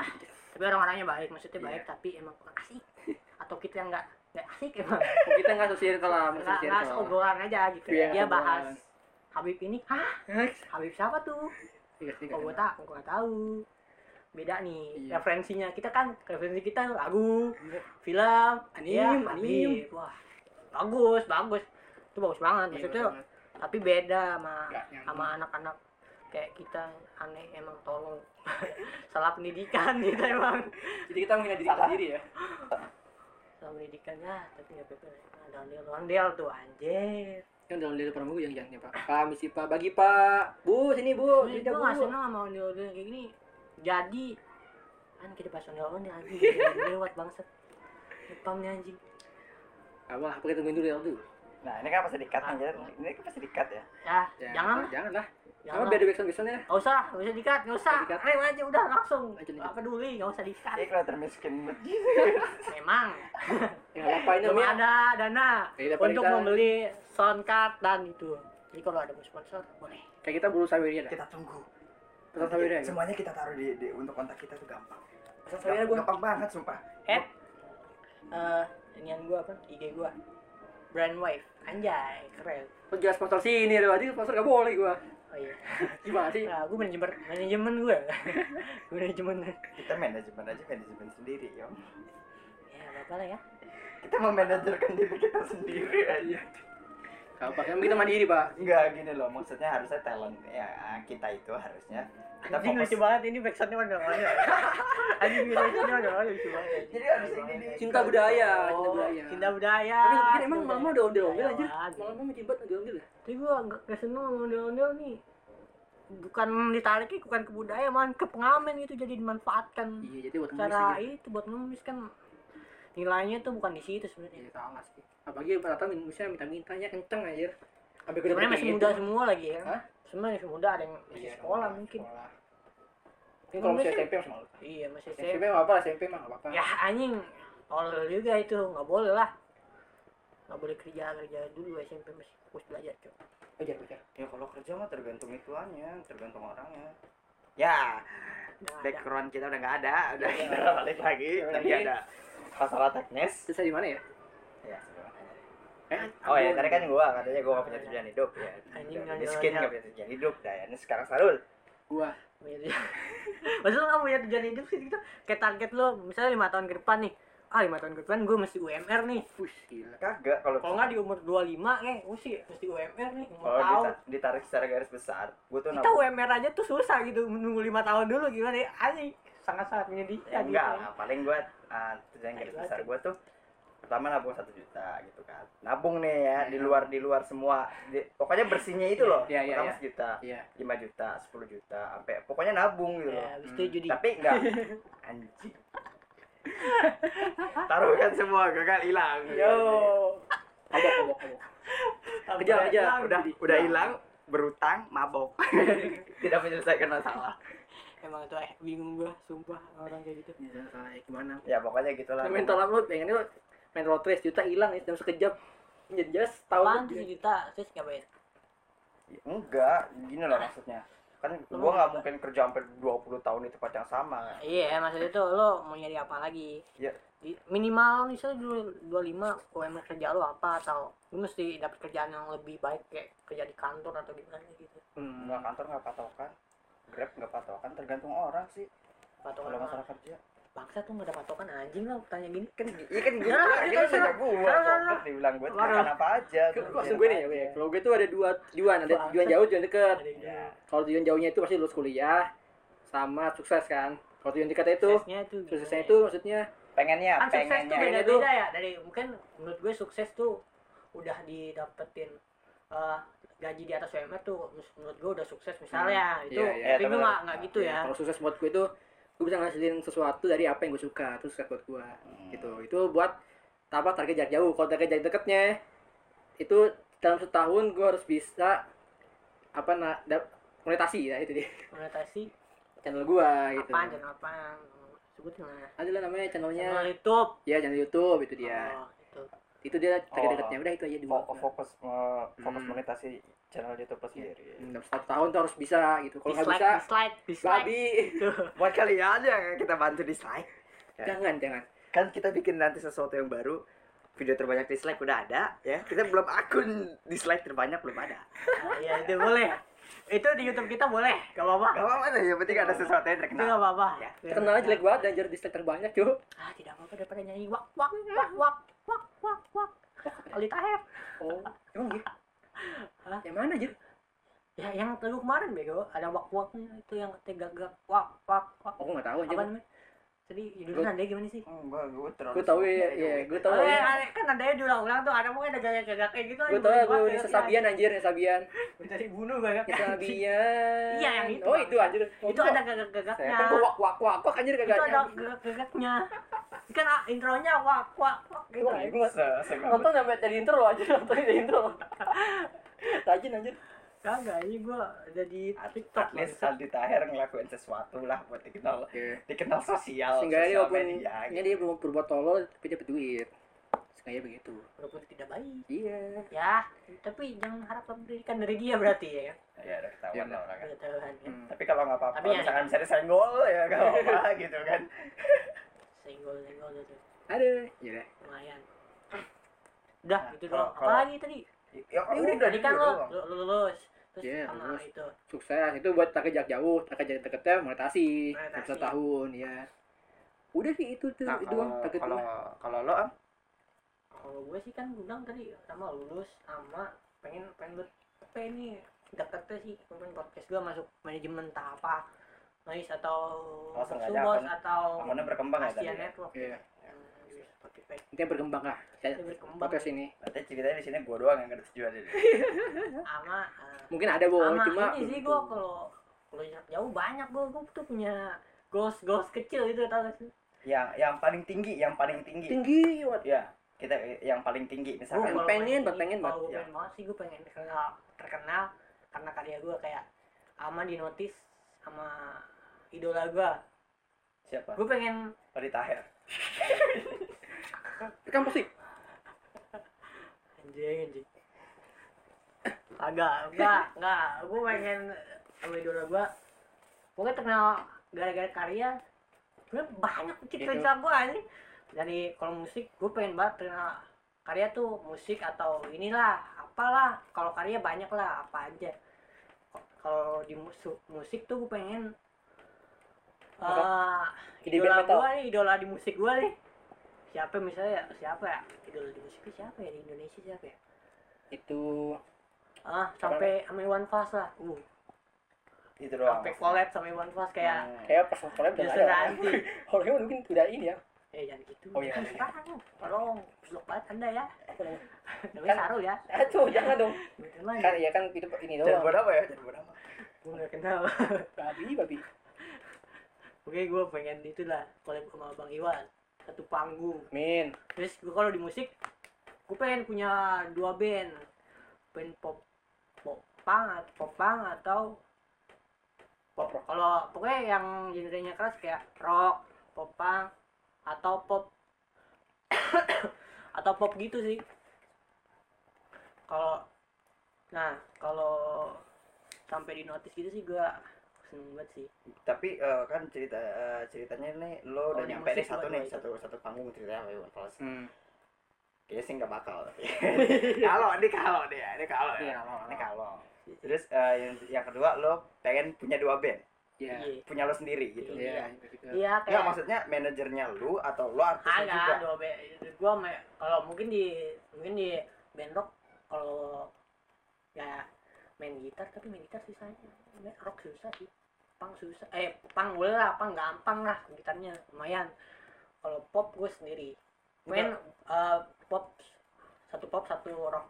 Speaker 3: tapi orang-orangnya baik maksudnya
Speaker 2: Iya.
Speaker 3: baik tapi emang kurang asik. Atau kita yang nggak nggak asik emang.
Speaker 2: Kita nggak sosial kalau
Speaker 3: nggak nggak seobrolan aja gitu
Speaker 2: Iya,
Speaker 3: dia
Speaker 2: obrolan.
Speaker 3: bahas Habib ini hah? Habib siapa tuh?
Speaker 2: Iya,
Speaker 3: oh gue tak gue nggak tahu. Beda nih
Speaker 2: Iya.
Speaker 3: referensinya. Kita kan referensi kita lagu film
Speaker 2: Anim,
Speaker 3: ya,
Speaker 2: anim.
Speaker 3: Habib. wah bagus bagus. Itu bagus banget maksudnya tapi beda sama sama anak-anak kayak kita. Aneh emang tolong. Salah pendidikan kita emang.
Speaker 2: Jadi kita menghina diri sendiri ya.
Speaker 3: Salah pendidikan ya tapi nggak apa-apa ada ondel-ondel tuh anjir.
Speaker 2: Yang dalam diri perempuan yang jangan Pak. Pak, misi Pak, bagi Pak. Bu, sini Bu. Sini Bu.
Speaker 3: nggak seneng sama ondel-ondel kayak gini jadi. Kan kita pas ondel-ondel anjing. Lewat bangsat. Jepang nih anjing.
Speaker 2: Apa, apa kita tungguin dulu ya dulu.
Speaker 1: nah ini kan pasti dikat nih jadi ini kan pasti dikat ya.
Speaker 3: Ya,
Speaker 2: Ya,
Speaker 3: jangan
Speaker 2: jangan lah.
Speaker 3: Jangan
Speaker 2: Apa biar backsound backsoundnya?
Speaker 3: Gak usah, gak usah dikat, gak usah.
Speaker 2: Dikat.
Speaker 3: Rem aja udah langsung. Gak peduli, gak usah dikat.
Speaker 1: ini kelihatan miskin banget
Speaker 3: Memang
Speaker 2: Ya apa ini namanya.
Speaker 3: ada dana
Speaker 2: Ya,
Speaker 3: untuk
Speaker 2: kita-
Speaker 3: membeli sound card dan itu. Jadi kalau ada sponsor boleh.
Speaker 2: Kayak kita berusaha Wirya dah.
Speaker 1: kita tunggu
Speaker 2: Pesan Sawirya. ya?
Speaker 1: semuanya kita taruh di, di untuk kontak kita tuh gampang
Speaker 2: Pesan Sawirya gua.
Speaker 1: gampang banget sumpah
Speaker 3: Eh, eh, inian gua apa? IG gua. Brand Wave, anjay, keren.
Speaker 2: Kok jelas sponsor sini ada tadi sponsor gak boleh gua.
Speaker 3: Oh iya.
Speaker 2: Gimana sih?
Speaker 3: Nah, gua manajemen manajemen gua. Gua manajemen.
Speaker 1: kita manajemen aja manajemen sendiri ya
Speaker 3: Ya, apa lah ya.
Speaker 1: kita memanajerkan diri kita sendiri aja
Speaker 2: apa, kan kita mandiri, Pak.
Speaker 1: enggak gini loh maksudnya harusnya talent ya kita itu harusnya kita
Speaker 3: Anjing lucu banget ini backsoundnya mana mana. Anjing backsoundnya mana mana lucu banget.
Speaker 1: jadi harusnya ini nih
Speaker 2: Cinta budaya, cinta budaya.
Speaker 3: cinta budaya.
Speaker 2: Tapi kan emang mama udah ondel-ondel aja.
Speaker 3: Ya,
Speaker 2: Mama mama cibat ondel-ondel ya.
Speaker 3: Tapi gua nggak nggak seneng sama ondel-ondel nih. Bukan ditariknya bukan ke budaya, malah ke pengamen gitu jadi dimanfaatkan.
Speaker 2: Iya, jadi buat
Speaker 3: Cara itu buat nulis kan nilainya tuh bukan di situ sebenarnya.
Speaker 2: Iya, sih. Apalagi rata misalnya minta-mintanya kenceng aja. Sampai gua
Speaker 3: Sebenarnya masih
Speaker 2: gitu.
Speaker 3: muda semua lagi ya.
Speaker 2: Hah?
Speaker 3: Sebenarnya masih muda ada yang masih
Speaker 2: Iya,
Speaker 3: sekolah mungkin.
Speaker 2: sekolah. Mungkin kalau masih SMP masih malu.
Speaker 3: Iya masih
Speaker 2: SMP
Speaker 3: SMP.
Speaker 2: apa SMP mah nggak apa-apa.
Speaker 3: Ya anjing, tolol juga itu nggak boleh lah. Nggak boleh kerja kerja dulu SMP masih fokus belajar cuy.
Speaker 2: Ajar ajar.
Speaker 1: ya kalau kerja mah tergantung ituannya tergantung orangnya ya
Speaker 3: ada.
Speaker 1: background kita udah nggak ada udah
Speaker 2: Iya.
Speaker 1: kita balik lagi tadi
Speaker 2: lagi.
Speaker 1: ada masalah teknis
Speaker 2: saya di mana ya?
Speaker 1: ya.
Speaker 2: Eh,
Speaker 1: oh ya tadi kan gua katanya gua gak punya tujuan hidup ya
Speaker 3: Anjing,
Speaker 1: miskin gak punya tujuan hidup dah ya ini sekarang Sarul
Speaker 2: gua.
Speaker 3: Maksud lu nggak punya tujuan hidup sih gitu? Kayak target lo misalnya lima tahun ke depan nih. Ah lima tahun ke depan gue mesti UMR nih.
Speaker 2: push gila.
Speaker 1: kagak kalau
Speaker 3: Kalau nggak di umur 25 kayak gue sih mesti UMR nih. Mau
Speaker 1: kalau
Speaker 3: tahu.
Speaker 1: dita- ditarik secara garis besar gua tuh
Speaker 3: Kita UMR aja tuh susah gitu menunggu lima tahun dulu gimana ya? Anjing sangat sangat menyedihkan.
Speaker 1: ya, enggak
Speaker 3: gitu.
Speaker 1: paling gua uh, tujuan garis besar gua tuh pertama nabung satu juta gitu kan nabung nih ya di luar di luar semua Di- pokoknya bersihnya itu loh
Speaker 2: Iya, iya,
Speaker 1: pertama
Speaker 2: iya.
Speaker 1: sejuta
Speaker 2: Iya.
Speaker 1: 5 juta 10 juta sampai pokoknya nabung gitu loh
Speaker 3: Ya, judi.
Speaker 1: tapi enggak anjing taruh kan semua gagal hilang
Speaker 3: Yo.
Speaker 2: Obok obok obok. Kejar, kejar.
Speaker 1: udah udah hilang berutang mabok tidak menyelesaikan masalah
Speaker 3: Emang itu eh bingung gua sumpah orang kayak gitu.
Speaker 2: Iya, salah ya gimana?
Speaker 1: ya pokoknya gitulah
Speaker 2: Mental upload pengen itu main road race juta hilang ya dalam sekejap. Jadi jelas tahu
Speaker 3: Apaan tuh sejuta terus ngapain?
Speaker 1: enggak gini loh maksudnya kan gua nggak mungkin kerja sampai 20 tahun di tempat yang sama
Speaker 3: Iya, maksudnya tuh lo mau nyari apa lagi?
Speaker 1: Iya.
Speaker 3: Di- Minimal misalnya dulu 25 UMR kerja lo apa atau lo mesti dapat kerjaan yang lebih baik kayak kerja di kantor atau gimana gitu.
Speaker 2: Hmm.
Speaker 1: nggak kantor nggak patokan grab nggak patokan tergantung orang sih
Speaker 3: Patokan
Speaker 1: kalau masalah kerja
Speaker 3: Bangsa tuh gak ada patokan anjing lah tanya gini.
Speaker 1: kan iya kan gue
Speaker 3: Nah,
Speaker 1: kan
Speaker 3: Nah, nah, nah.
Speaker 1: goblok dibilang gue makan apa aja
Speaker 2: Kok langsung gue nih ya, gue. Kalau gue tuh ada dua tujuan, ada tujuan jauh, tujuan dekat.
Speaker 1: Ya
Speaker 2: Kalau tujuan jauhnya itu pasti lulus kuliah sama sukses kan. Kalau tujuan dekatnya itu
Speaker 3: Suksesnya tuh
Speaker 2: suksesnya
Speaker 3: ya?
Speaker 2: itu maksudnya
Speaker 1: pengennya
Speaker 3: kan sukses tuh
Speaker 1: pengennya
Speaker 2: Pengennya
Speaker 3: beda-beda ya dari mungkin menurut gue sukses tuh udah didapetin eh, gaji di atas UMR tuh menurut gue udah sukses misalnya
Speaker 2: Hmm,
Speaker 3: itu
Speaker 2: iya, iya.
Speaker 3: tapi gue
Speaker 1: Iya,
Speaker 3: nggak nggak gitu ya
Speaker 2: kalau sukses buat gue itu gue bisa ngasilin sesuatu dari apa yang gue suka itu sukses buat gue
Speaker 1: Hmm.
Speaker 2: gitu. Itu buat apa target jarak jauh. Kalau target jarak dekatnya itu dalam setahun gue harus bisa apa nah da- monetasi ya itu dia.
Speaker 3: Monetasi?
Speaker 2: Channel gua gitu.
Speaker 3: Apaan channel apaan? Sebutin lah.
Speaker 2: Ada lah namanya channelnya.
Speaker 3: Channel YouTube.
Speaker 2: Ya channel YouTube itu dia.
Speaker 3: Oh, itu
Speaker 2: itu dia target
Speaker 1: Oh.
Speaker 2: dekatnya udah itu aja dua
Speaker 1: Fo- fokus eh, fokus
Speaker 2: Hmm.
Speaker 1: monetasi channel YouTube lo sendiri.
Speaker 2: Dalam satu tahun tuh harus bisa gitu. Kalau nggak bisa
Speaker 3: dislike dislike.
Speaker 2: babi.
Speaker 1: Buat kalian yang kita bantu dislike. Ya.
Speaker 2: jangan jangan.
Speaker 1: Kan kita bikin nanti sesuatu yang baru video terbanyak dislike udah ada ya. Kita belum akun dislike terbanyak belum ada.
Speaker 3: Nah, iya itu boleh. Itu di YouTube kita boleh. Gak apa-apa.
Speaker 1: Gak apa-apa deh yang penting ada sesuatu yang terkenal.
Speaker 3: Gak apa-apa.
Speaker 1: Ya.
Speaker 2: terkenal jelek banget dan jadi dislike terbanyak cuy.
Speaker 3: Ah tidak apa-apa daripada nyanyi. Wak wak wak wak wak wak. Ali Taher
Speaker 2: oh emang gitu
Speaker 3: Hah?
Speaker 2: yang mana aja
Speaker 3: ya yang lagu kemarin bego. Ada wak waknya itu yang katanya gagak wak wak wak.
Speaker 2: Aku nggak tahu
Speaker 3: apa
Speaker 2: aja
Speaker 3: namanya jadi judulnya ada gimana sih?
Speaker 1: Enggak gue terlalu
Speaker 2: gue tahu ya ya gue tahu
Speaker 3: Oh,
Speaker 2: ya
Speaker 3: ya, kan ada yang diulang-ulang tuh. Ada mungkin ada gagak-gagak kayak gitu
Speaker 2: gue tahu ya gue Nisa Sabian anjir Nisa Sabian
Speaker 3: Minta dibunuh gagak
Speaker 2: Nisa Sabian
Speaker 3: Iya, yang itu,
Speaker 2: oh itu anjir.
Speaker 3: Itu ada gagak-gagaknya.
Speaker 2: Saya wak wak wak wak anjir
Speaker 3: itu
Speaker 2: kagak
Speaker 3: ada gagak-gagaknya kan ah, intronya wak wak wak gitu.
Speaker 2: Wah, gue
Speaker 1: Se-
Speaker 2: nonton sampai dari intro loh anjir nonton dari intro. Rajin anjir.
Speaker 3: Kagak ini gua ada di
Speaker 1: At,
Speaker 3: TikTok
Speaker 1: at least Aldi Taher ngelakuin sesuatu lah buat dikenal dikenal sosial
Speaker 2: sehingga dia
Speaker 1: sosial
Speaker 2: walaupun
Speaker 1: media
Speaker 2: ini
Speaker 1: gitu.
Speaker 2: dia belum berbuat tolol tapi dapat duit. Sehingga begitu.
Speaker 3: Walaupun tidak baik.
Speaker 2: Iya.
Speaker 3: Ya tapi jangan harap pendidikan dari dia berarti ya.
Speaker 1: Ya udah ketahuan
Speaker 2: Iya,
Speaker 1: lah orang kan.
Speaker 3: Kan ya.
Speaker 2: Hmm.
Speaker 1: tapi kalau nggak apa-apa
Speaker 3: ya-
Speaker 1: misalkan bisa disenggol ya gak apa-apa gitu kan
Speaker 3: senggol senggol gitu
Speaker 2: ada. ya udah
Speaker 3: lumayan. Udah
Speaker 1: Nah, kalau-
Speaker 3: doang.
Speaker 1: kalau-
Speaker 3: apalagi tadi?
Speaker 1: Ya
Speaker 2: Ya udah,
Speaker 3: tadi kan lo lulus. Terus
Speaker 2: Iya,
Speaker 3: sama
Speaker 2: lulus.
Speaker 3: itu?
Speaker 2: Sukses. Itu buat target jarak jauh target jarak dekatnya monetasi.
Speaker 3: Monetasi.
Speaker 2: satu tahun ya udah sih itu tuh
Speaker 1: nah,
Speaker 2: itu
Speaker 1: kalau
Speaker 2: doang target
Speaker 1: kalau kalau lo am?
Speaker 3: Kalau gue sih kan gue bilang tadi sama lulus sama pengen pengen buat apa ini deketnya sih pengen podcast gue masuk manajemen tak apa noise atau
Speaker 1: Oh,
Speaker 3: subos
Speaker 1: akun-
Speaker 3: atau
Speaker 1: akunnya berkembang ya tadi
Speaker 3: Asia
Speaker 1: ya?
Speaker 3: Network.
Speaker 2: Iya.
Speaker 3: di Spotify.
Speaker 2: Intinya berkembang lah. Saya
Speaker 3: berkembang.
Speaker 2: podcast ini.
Speaker 1: Berarti ceritanya di sini gua doang yang ngerti jual ini
Speaker 3: sama eh,
Speaker 2: mungkin ada bu
Speaker 3: sama
Speaker 2: cuma
Speaker 3: ini sih gue kalau kalau jarak jauh banyak gue gue tuh punya goals goals kecil itu tau gak sih?
Speaker 1: Yang yang paling tinggi yang paling tinggi.
Speaker 2: Tinggi banget
Speaker 1: ya kita yang paling tinggi
Speaker 2: Gua
Speaker 1: misalkan
Speaker 3: Kalau
Speaker 2: pengen banget, pengen banget,
Speaker 3: gue pengen banget sih gue pengen terkenal terkenal karena karya gue kayak ama di notice sama idola gue
Speaker 1: siapa?
Speaker 3: Gue pengen
Speaker 1: Aldi Taher
Speaker 2: kan pasti
Speaker 3: anjing anjing. Agak enggak enggak. Gue pengen sama idola gue pokoknya terkenal gara-gara karya. Gue banyak cita-cita gue anjing. Dari kalau musik gue pengen banget terkenal karya tuh musik atau inilah apalah. Kalau karya banyak lah apa aja. Kalau di musik musik tuh gue pengen eh
Speaker 2: Jadi
Speaker 3: idola
Speaker 2: band metal.
Speaker 3: gue nih idola di musik gue nih. Siapa misalnya siapa ya? Idola di musik siapa ya? Di Indonesia siapa ya?
Speaker 2: Itu
Speaker 3: ah sampai sama Iwan Fals lah. Uh.
Speaker 1: Itu doang.
Speaker 3: Sampai collab sama Iwan Fals kayak
Speaker 1: Hmm.
Speaker 2: kayak pas collab udah nggak ada
Speaker 3: Ranti
Speaker 2: orangnya mungkin udah ini ya.
Speaker 3: Eh jangan gitu.
Speaker 2: Oh, iya.
Speaker 3: sekarang tolong blok banget anda ya. Namanya
Speaker 2: Kan-
Speaker 3: Sarul ya
Speaker 2: aduh jangan dong. Kan ya kan itu ini
Speaker 1: jangan
Speaker 2: doang.
Speaker 1: buat apa ya? Jangan buat apa.
Speaker 3: Gue gak kenal.
Speaker 2: Babi babi
Speaker 3: oke gue pengen itu lah collab sama Bang Iwan satu panggung.
Speaker 2: Min
Speaker 3: terus gue kalau di musik gue pengen punya dua band. Band pop pop punk atau pop punk atau
Speaker 2: pop rock.
Speaker 3: Kalau pokoknya yang genrenya keras kayak rock pop punk atau pop atau pop gitu sih. Kalau nah kalau sampai di notice gitu sih gua seneng banget sih.
Speaker 1: Tapi eh, kan cerita eh, ceritanya nih lo udah
Speaker 3: Oh,
Speaker 1: nyampe nih satu nih satu satu panggung ceritanya Iwan Fals.
Speaker 2: Hmm.
Speaker 1: kayaknya sih nggak bakal kalau ini kalau deh ini kalau
Speaker 2: Iya,
Speaker 1: ya
Speaker 2: kalau,
Speaker 1: ini
Speaker 2: kalau.
Speaker 1: kalau. Terus eh, yang yang kedua lo pengen punya dua band?
Speaker 2: Ya
Speaker 3: iya.
Speaker 1: Punya lo sendiri gitu.
Speaker 2: Iya
Speaker 3: iya.
Speaker 1: Nggak,
Speaker 3: kayak
Speaker 1: maksudnya manajernya lu atau lo artisnya juga?
Speaker 3: agak dua band. Gua kalau mungkin di mungkin di band rock kalau ya main gitar tapi main gitar susahnya main rock susah sih pang susah eh pang boleh lah pang gampang lah gitarnya lumayan. Kalau pop gue sendiri. Main eh, pop satu pop satu rock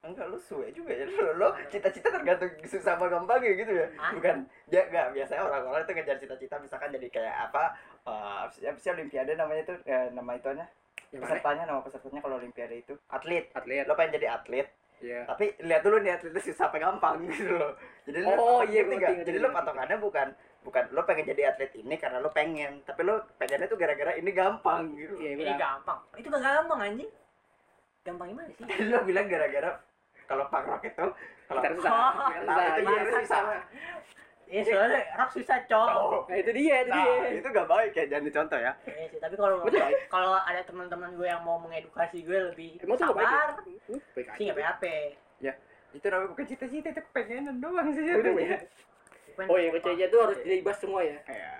Speaker 1: enggak lu suwe juga ya. Lo, lo cita-cita tergantung susah apa gampang ya gitu ya.
Speaker 3: Hah?
Speaker 1: bukan ya enggak biasanya orang-orang itu ngejar cita-cita misalkan jadi kayak apa eh apa sih olimpiade namanya tuh eh, nama
Speaker 2: mana?
Speaker 1: pesertanya nama pesertanya kalau olimpiade itu. Atlet.
Speaker 2: Atlet.
Speaker 1: lo pengen jadi atlet
Speaker 2: Iya.
Speaker 1: tapi lihat dulu nih atletnya susah apa gampang gitu loh jadi lo-
Speaker 2: Oh, iya,
Speaker 1: ngerti
Speaker 2: ngerti,
Speaker 1: jadi lo patokannya bukan bukan lo pengen jadi atlet ini karena lo pengen tapi lo pengennya tuh gara-gara ini gampang gitu
Speaker 2: Iya,
Speaker 3: Ini gampang. Itu gak gampang anjing. Gampang gimana sih?
Speaker 1: Lo bilang gara-gara kalau punk rock itu kalau
Speaker 2: Gitar susah.
Speaker 3: Oh,
Speaker 2: susah.
Speaker 1: itu
Speaker 2: Iya, susah.
Speaker 3: Iya soalnya rock susah cowok.
Speaker 1: Oh,
Speaker 2: Nah, itu dia, itu
Speaker 1: nah
Speaker 2: dia.
Speaker 1: itu gak baik ya jangan dicontoh ya
Speaker 3: Iya sih, tapi kalau kalau ada teman-teman gue yang mau mengedukasi gue lebih
Speaker 2: Emang ya?
Speaker 3: sabar, sih
Speaker 2: aja.
Speaker 3: nggak PHP.
Speaker 1: itu namanya bukan cita-cita itu pengenan doang sih
Speaker 2: Udah, ya. Oh, yang kecil tuh harus dilibas semua ya.
Speaker 3: Iya,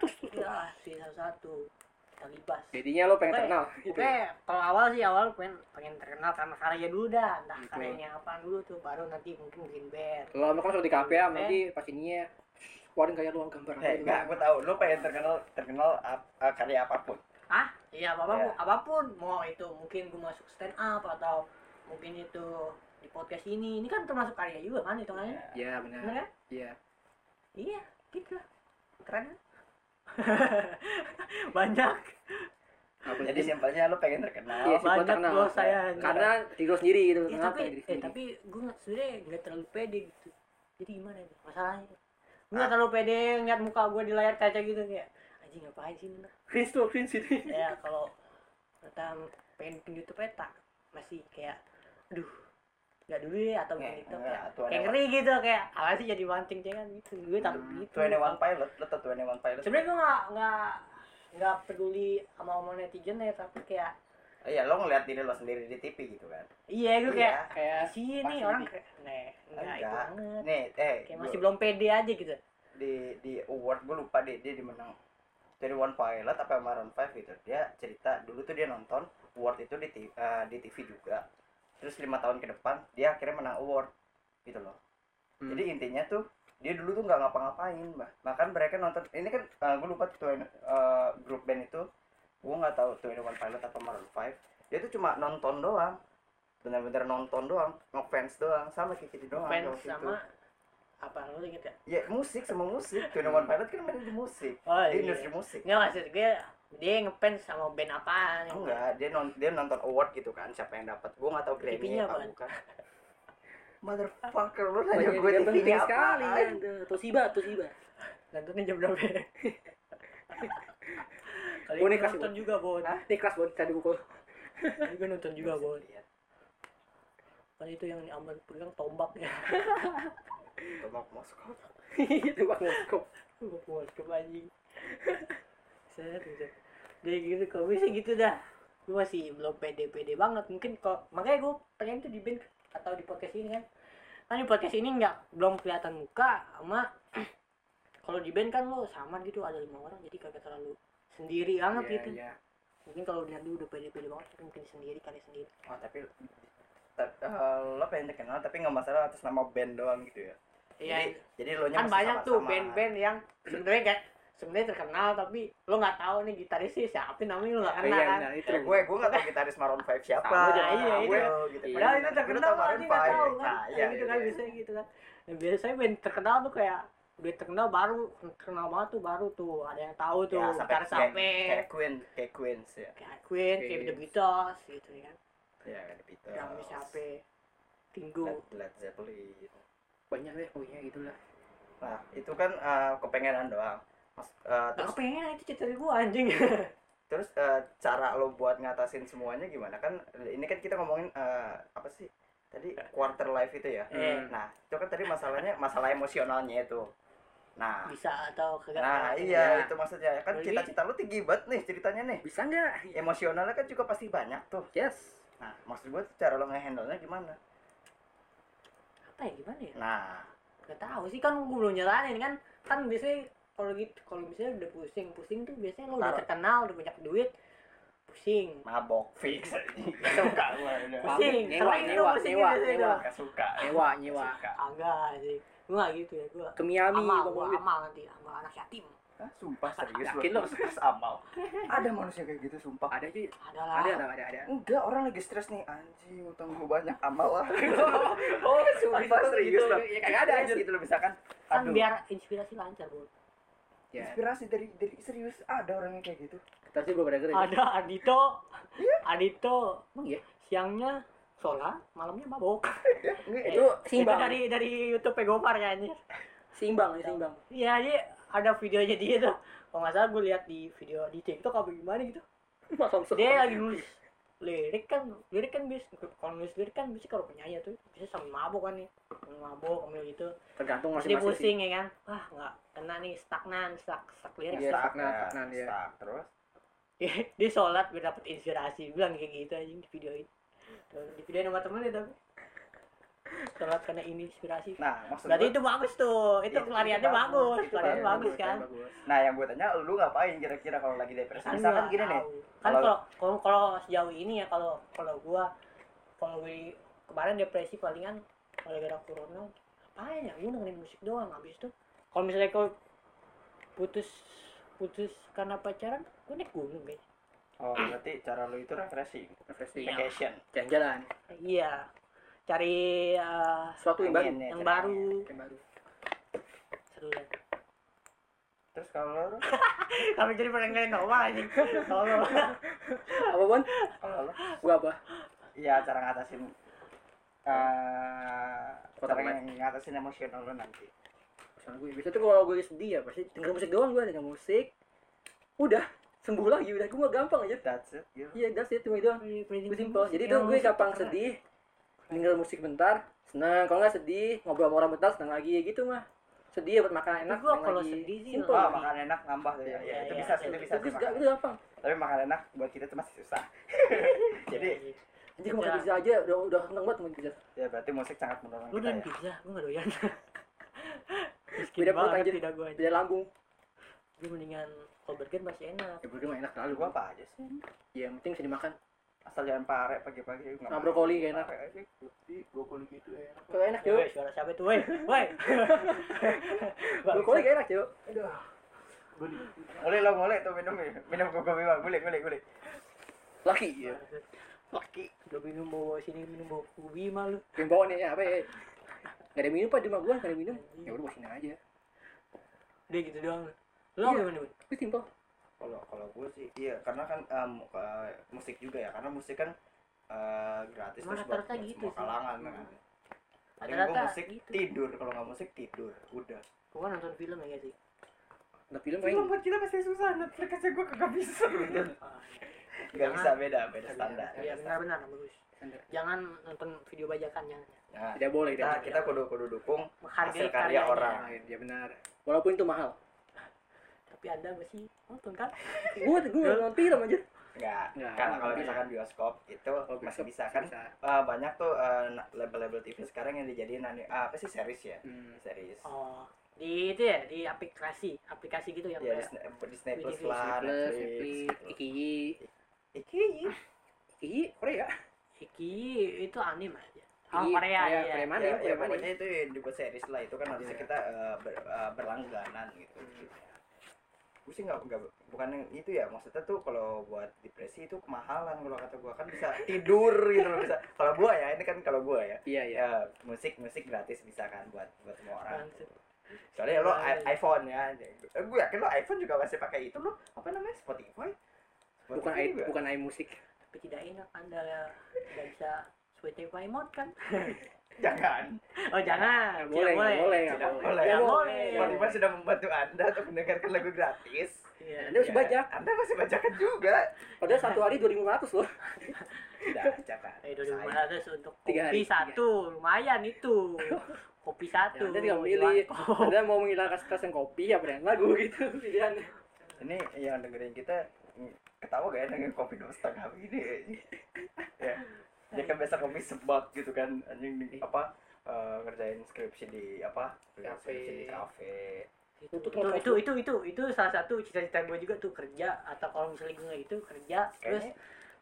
Speaker 3: sih satu-satu. Kita libas.
Speaker 2: Jadinya lo pengen terkenal. Gitu.
Speaker 3: Oke, kalau awal sih awal pengen pengen terkenal karena karya dulu dah, entah
Speaker 2: Betul.
Speaker 3: karyanya apa dulu tuh, baru nanti mungkin bikin band.
Speaker 2: Lo lama kan suka di kafe ya, nanti pas ininya keluarin kayak lu gambar.
Speaker 1: eh enggak gue tahu lo pengen terkenal terkenal ap- eh, karya apa pun
Speaker 3: Ah, iya apa pun,
Speaker 1: Iya.
Speaker 3: apa pun mau itu mungkin gue masuk stand up atau mungkin itu di podcast ini, ini kan termasuk karya juga kan hitungannya,
Speaker 2: Iya,
Speaker 3: bener
Speaker 2: benar.
Speaker 3: kan?
Speaker 2: Iya.
Speaker 3: Iya, gitu lah. Keren? Banyak.
Speaker 2: Apa
Speaker 1: jadi simpelnya lo pengen terkenal
Speaker 2: Iya,
Speaker 3: banyak
Speaker 2: terkenal.
Speaker 3: bos saya.
Speaker 2: karena diri lo sendiri gitu.
Speaker 3: Ya, tapi eh, tapi gue nggak sebenarnya nggak terlalu pede gitu. Jadi gimana nih masalahnya? Gue
Speaker 1: Ah.
Speaker 3: terlalu pede ngeliat muka gue di layar kaca gitu kayak anjing ngapain sih bener?
Speaker 2: cringe tuh, cringe ini.
Speaker 3: ya kalau pengen bikin YouTube peta masih kayak aduh nggak dulu ya atau ya
Speaker 1: tuh ada
Speaker 3: kayak ngeri gitu kayak apa sih jadi mancing cengan gitu gue takut gitu
Speaker 1: Twenty One Pilot lo Twenty One Pilot
Speaker 3: sebenarnya gue nggak nggak nggak peduli sama omong netizen ya tapi kayak
Speaker 1: iya lo ngeliat diri lo sendiri di TV gitu kan?
Speaker 3: Iya gue kayak
Speaker 1: Iya.
Speaker 2: Kayak
Speaker 3: sih
Speaker 1: Masih
Speaker 3: nih orang
Speaker 1: di-
Speaker 3: kayak nih enggak banget.
Speaker 1: Nih eh
Speaker 3: kayak masih belum pede aja gitu.
Speaker 1: Di di award gue lupa deh dia dimenang dari One Pilot apa Maroon 5 gitu. Dia cerita dulu tuh dia nonton award itu di TV, eh, di TV juga. Terus lima tahun ke depan dia akhirnya menang award gitu loh.
Speaker 2: Hmm.
Speaker 1: jadi intinya tuh dia dulu tuh nggak ngapa-ngapain bah bahkan mereka nonton ini kan gue lupa tuh eh, grup band itu gue nggak tahu tuh One Pilot apa Maroon 5 dia tuh cuma nonton doang. Bener-bener nonton doang ngefans doang sama kayak gitu doang
Speaker 3: fans
Speaker 1: waktu itu.
Speaker 3: sama apa lu inget ya
Speaker 1: ya musik sama musik. Tuh One Pilot kan main di musik.
Speaker 3: Oh
Speaker 1: di
Speaker 3: iya.
Speaker 1: industri musik.
Speaker 3: Nggak maksud gue dia ngefans sama band apaan
Speaker 1: enggak dia non dia nonton award gitu kan siapa yang dapat gue nggak tahu Grammy apa
Speaker 3: apaan?
Speaker 1: bukan. Motherfucker lu
Speaker 2: Banyak
Speaker 1: nanya gue
Speaker 2: yang penting
Speaker 1: TV-nya
Speaker 2: sekali tuh. Toshiba, Toshiba.
Speaker 3: nontonnya jam berapa ya?
Speaker 2: ini
Speaker 3: gue
Speaker 2: kasih
Speaker 3: nonton juga bon
Speaker 1: Hah?
Speaker 2: Ini kelas buat tadi
Speaker 3: kali gue nonton juga bon kan itu yang diambil pegang tombaknya
Speaker 1: Tomak Moskow
Speaker 2: Itu bang Moskow.
Speaker 3: gue puas ke anjing. Set set jadi gitu kalau gue sih gitu dah. Gue masih belum pede-pede banget. Mungkin kok makanya gue pengen tuh di band atau di podcast ini kan. Kan di podcast ini nggak belum kelihatan muka sama kalau di band kan lo sama gitu ada lima orang jadi kagak terlalu sendiri banget
Speaker 2: Iya,
Speaker 3: gitu
Speaker 2: iya.
Speaker 3: mungkin kalau lihat dulu udah pede-pede banget tapi mungkin sendiri kali sendiri
Speaker 1: oh tapi ta- eh, lo pengen terkenal tapi nggak masalah atas nama band doang gitu ya
Speaker 3: iya
Speaker 1: jadi jadi lo
Speaker 3: kan banyak tuh band-band yang sebenarnya gak sebenarnya terkenal tapi lo nggak tahu nih gitarisnya siapa namanya lo nggak
Speaker 2: Oh,
Speaker 3: kenal
Speaker 2: iya,
Speaker 3: kan
Speaker 2: benar, itu.
Speaker 1: gue gue nggak tahu gitaris Maroon 5 siapa
Speaker 2: Sama
Speaker 1: Nggak
Speaker 3: iya, itu.
Speaker 1: gitu
Speaker 2: Iya.
Speaker 3: Padahal itu terkenal
Speaker 1: Maroon
Speaker 3: nggak
Speaker 1: 5.
Speaker 3: tahu kan.
Speaker 1: nah iya
Speaker 3: gitu kan
Speaker 1: iya.
Speaker 3: biasanya gitu kan. Dan biasanya band terkenal tuh kayak udah terkenal baru terkenal banget tuh baru tuh ada yang tahu tuh
Speaker 1: ya sampai
Speaker 3: gitaris
Speaker 1: kayak,
Speaker 3: sampai
Speaker 1: kayak Queen kayak Queens ya.
Speaker 3: Kayak Queen kayak The
Speaker 2: Queen.
Speaker 3: Beatles gitu kan
Speaker 1: ya kan Beatles.
Speaker 3: Drumnya siapa Tinggu.
Speaker 1: Led, Led Zeppelin.
Speaker 2: Banyak deh, pokoknya gitulah.
Speaker 1: nah itu kan eh, kepengenan doang. Mas,
Speaker 3: Gak
Speaker 1: terus
Speaker 3: kepengen itu cerita gua anjing.
Speaker 1: Terus eh, cara lo buat ngatasin semuanya gimana? Kan ini kan kita ngomongin eh, apa sih? Tadi quarter life itu ya?
Speaker 3: Eh.
Speaker 1: nah itu kan tadi masalahnya masalah emosionalnya itu nah.
Speaker 3: Bisa atau kagak
Speaker 1: nah iya
Speaker 2: Ya.
Speaker 1: itu maksudnya. Kan cita-cita lo tinggi banget nih ceritanya nih.
Speaker 2: Bisa nggak?
Speaker 1: emosionalnya kan juga pasti banyak tuh.
Speaker 2: Yes.
Speaker 1: nah maksud gue cara lo ngehandle nya gimana?
Speaker 3: Apa ya gimana ya?
Speaker 1: Nah.
Speaker 3: Gak tahu sih kan gue belum nyaranin kan. Kan biasanya kalau gitu kalau misalnya udah pusing pusing tuh biasanya lo udah terkenal udah banyak duit pusing.
Speaker 1: Mabok fix. Suka
Speaker 3: pusing.
Speaker 2: Nyewa, nyewa, nyewa,
Speaker 3: biasanya
Speaker 2: nyewa. Nyewa, nyewa.
Speaker 3: Agak sih gue gak gitu ya gue
Speaker 2: Ke Miami,
Speaker 3: amal
Speaker 2: gua
Speaker 3: gue amal nanti amal anak yatim.
Speaker 1: Hah, sumpah serius
Speaker 2: Yakin lo?
Speaker 1: stres amal. Ada manusia kayak gitu sumpah.
Speaker 2: Ada cuy.
Speaker 3: ada lah.
Speaker 2: Ada, ada, ada, ada.
Speaker 1: enggak orang lagi stres nih. Anjing utang gue banyak amal lah.
Speaker 2: Oh,
Speaker 1: sumpah serius
Speaker 2: gitu.
Speaker 1: loh
Speaker 2: Ya kagak ada anjir.
Speaker 1: gitu loh misalkan.
Speaker 3: Kan
Speaker 1: aduh.
Speaker 3: biar inspirasi lancar bu.
Speaker 2: Ya.
Speaker 1: Inspirasi dari dari serius. Ada orang yang kayak gitu.
Speaker 2: Kita sih belum pernah ya.
Speaker 3: ada Adito. Adito.
Speaker 2: Emang iya?
Speaker 3: Siangnya sholat malamnya mabok.
Speaker 1: Ya enggak
Speaker 2: itu
Speaker 3: itu
Speaker 2: seimbang.
Speaker 3: dari dari YouTube Gopar ya anjir.
Speaker 2: Seimbang ya seimbang.
Speaker 3: Iya jadi ada videonya dia tuh. Kalau nggak salah gue lihat di video di TikTok apa gimana gitu.
Speaker 2: Masa
Speaker 3: dia lagi nulis lirik kan lirik kan bis kalau nulis lirik kan bisa kalau penyanyi tuh bisa sambil mabok kan nih. Sambil mabok sambil gitu.
Speaker 2: Tergantung
Speaker 3: dia
Speaker 2: masing-masing
Speaker 3: pusing ya kan. Wah nggak kena nih stagnan stag stag lirik
Speaker 2: Iya,
Speaker 1: stuck
Speaker 2: stagnan,
Speaker 1: ya,
Speaker 2: stagnan, iya.
Speaker 1: stuck. terus?
Speaker 3: Dia sholat biar dapet inspirasi. Bilang kayak gitu aja di video itu di video sama temennya tapi. Sholat karena ini inspirasi.
Speaker 1: Nah maksud
Speaker 3: berarti
Speaker 1: gua-
Speaker 3: itu bagus tuh. Itu
Speaker 1: Itu
Speaker 3: pelariannya
Speaker 1: bagus.
Speaker 3: bagus. Pelariannya
Speaker 1: bagus,
Speaker 3: bagus kan?
Speaker 1: nah yang gue tanya lu ngapain kira-kira kalau lagi depresi?
Speaker 3: Kan
Speaker 1: misalkan gini nih
Speaker 3: kan
Speaker 1: kalau-
Speaker 3: kalau kalau kalau sejauh ini ya kalau kalau gua kalau gue kemarin depresi palingan gara-gara corona. Ngapain ya? Gue dengerin musik doang habis itu. Kalau misalnya kau putus putus karena pacaran gue naik gunung guys
Speaker 1: oh berarti cara lu itu refreshing
Speaker 2: refreshing
Speaker 3: Iya.
Speaker 1: vacation.
Speaker 2: Jalan-jalan.
Speaker 3: Iya. Cari eh,
Speaker 2: sesuatu yang baru.
Speaker 1: ya,
Speaker 3: yang baru.
Speaker 1: angin.
Speaker 2: yang baru.
Speaker 3: Seru ya.
Speaker 1: Terus kalau lu?
Speaker 3: Kami jadi ngeliat normal aja kalau
Speaker 2: apa pun
Speaker 1: kalau lu?
Speaker 2: Gua apa?
Speaker 1: Ya cara ngatasin eh
Speaker 2: Kota
Speaker 1: cara ngatasin emosional lu nanti.
Speaker 2: Misalnya gue biasa tuh kalau gue sedih ya pasti denger musik doang gue denger musik. Udah sembuh lagi udah. Gue mah gampang aja.
Speaker 1: That's it gitu
Speaker 2: iya that's it. Cuma itu doang. Gue simpel. Jadi tuh gue gampang sedih. Denger musik bentar senang. Kalau nggak sedih ngobrol sama orang bentar senang lagi. Gitu mah. Sedih buat makan enak
Speaker 3: gua
Speaker 2: senang
Speaker 3: kalau
Speaker 2: lagi.
Speaker 3: sedih sih
Speaker 2: Simple.
Speaker 1: ah enak nambah tuh ya,
Speaker 2: Iya,
Speaker 1: ya,
Speaker 3: iya,
Speaker 1: itu
Speaker 3: iya,
Speaker 1: bisa sih
Speaker 3: iya.
Speaker 1: itu bisa
Speaker 2: itu
Speaker 1: makan.
Speaker 2: itu gampang.
Speaker 1: Tapi makan enak buat kita tuh masih susah. Jadi
Speaker 2: anjing gue makan pizza aja udah udah seneng banget makan pizza
Speaker 1: ya berarti musik sangat mendorong
Speaker 3: gue
Speaker 1: kita
Speaker 3: doyan
Speaker 1: ya.
Speaker 3: pizza gue gak doyan. Miskin
Speaker 2: Beda perut, anjir.
Speaker 3: tidak gue
Speaker 2: pizza lambung
Speaker 3: gue mendingan kalau burger masih enak.
Speaker 2: Ya burger mah enak terlalu
Speaker 1: gua apa aja sih?
Speaker 2: Ya yang penting bisa dimakan.
Speaker 1: Asal jangan pare pagi-pagi nggak
Speaker 2: Nah, brokoli gak enak.
Speaker 1: Brokoli gitu enak.
Speaker 2: Kalau enak cuy
Speaker 3: Woi, suara siapa tuh woi woi.
Speaker 2: Brokoli gak enak cuy
Speaker 1: aduh. Boleh. Lo boleh tuh minum ya. minum koko bima boleh boleh boleh.
Speaker 2: Laki ya.
Speaker 1: Laki.
Speaker 3: Udah minum bawa sini minum bawa kubi mah lu
Speaker 2: yang bawa nih apa ya? Gak ada minum pak. Di rumah gua gak ada minum. Ya udah bawa sini aja.
Speaker 3: Udah gitu doang lu
Speaker 2: Iya.
Speaker 3: gimana Bun?
Speaker 2: itu simpel.
Speaker 1: Kalau kalau gue sih iya karena kan em, ke- musik juga ya karena musik kan eh, gratis
Speaker 3: Emang
Speaker 1: terus buat,
Speaker 3: gitu
Speaker 1: semua
Speaker 3: sih.
Speaker 1: kalangan kan.
Speaker 3: Rata-rata
Speaker 1: gue musik
Speaker 3: gitu.
Speaker 1: tidur kalau nggak musik tidur udah.
Speaker 3: Gua kan nonton film ya gak sih?
Speaker 2: Ada film
Speaker 1: film buat kita pasti susah Netflix aja gue kagak bisa. Nggak
Speaker 3: Jangan.
Speaker 1: bisa beda beda standar
Speaker 3: iya benar-benar bagus. Jangan nonton video bajakan jangan.
Speaker 1: Nah,
Speaker 2: tidak boleh
Speaker 1: kita
Speaker 2: tidak
Speaker 1: kita kudu kudu dukung
Speaker 3: menghargai
Speaker 1: hasil karya
Speaker 3: karyanya.
Speaker 1: orang.
Speaker 2: Ya benar. Walaupun itu mahal
Speaker 3: tapi anda masih nonton kan
Speaker 2: gua gua nggak nonton film aja
Speaker 1: Enggak,
Speaker 2: Nggak,
Speaker 1: karena kalau misalkan bioskop itu
Speaker 2: Oh,
Speaker 1: masih bisa kan
Speaker 2: bisa.
Speaker 1: eh, banyak tuh eh, na- label-label TV sekarang yang dijadiin ah, apa sih series ya
Speaker 2: Hmm.
Speaker 1: series
Speaker 3: oh di itu ya di aplikasi aplikasi gitu yang
Speaker 1: ya Disney, Disney Plus
Speaker 3: Disney
Speaker 1: lah
Speaker 2: Plus,
Speaker 1: Netflix, gitu.
Speaker 2: Iki,
Speaker 1: Iki
Speaker 2: Iki, Korea.
Speaker 3: Iki itu anime aja oh Korea
Speaker 2: Korea,
Speaker 3: iya
Speaker 2: Korea mana?
Speaker 1: ya, ya
Speaker 2: Korea mana?
Speaker 1: pokoknya itu dibuat series lah itu kan harusnya
Speaker 2: Iya.
Speaker 1: kita eh, ber- eh, berlangganan gitu gue sih nggak nggak bukan yang itu ya maksudnya tuh kalau buat depresi itu kemahalan kalau kata gue kan bisa tidur gitu loh bisa. Kalau gue ya ini kan kalau gue ya.
Speaker 2: Iya, iya.
Speaker 1: ya musik musik gratis bisa kan buat buat semua orang. Soalnya lo
Speaker 3: Iya,
Speaker 1: i-
Speaker 3: iya.
Speaker 1: iPhone ya. Eh, gue yakin lo iPhone juga masih pakai itu lo. Apa namanya? Spotify?
Speaker 2: Bukan
Speaker 1: Spotify
Speaker 2: i bukan i musik.
Speaker 3: tapi tidak enak anda tidak bisa Spotify mode kan
Speaker 1: jangan
Speaker 3: oh jangan
Speaker 2: boleh,
Speaker 3: boleh
Speaker 2: boleh,
Speaker 1: Tidak boleh.
Speaker 3: Tidak boleh.
Speaker 1: Spotify sudah membantu anda untuk mendengarkan lagu gratis
Speaker 3: Iya.
Speaker 2: Anda masih
Speaker 1: Ya,
Speaker 2: bajak.
Speaker 1: anda masih bajakan juga
Speaker 2: Padahal satu hari 2500 loh.
Speaker 1: tidak bajakan
Speaker 3: Eh, dua ribu ratus untuk
Speaker 2: Tiga
Speaker 3: kopi
Speaker 2: hari,
Speaker 3: satu, lumayan itu. Kopi satu.
Speaker 2: Ya, anda tinggal milih. Anda mau menghilangkan stres yang kopi apa dengan lagu gitu pilihannya.
Speaker 1: ini yang dengerin kita ketawa gak ya dengan kopi dua setengah begini ya dia kan biasa kopi sebak gitu kan. Anjing di apa eh, ngerjain skripsi di apa
Speaker 2: Kafe.
Speaker 1: skripsi di kafe.
Speaker 3: Itu, itu,
Speaker 2: nge-
Speaker 3: itu, itu, itu, itu salah satu cita-cita gue juga tuh kerja. Atau kalau misalnya gue itu kerja terus
Speaker 1: kayaknya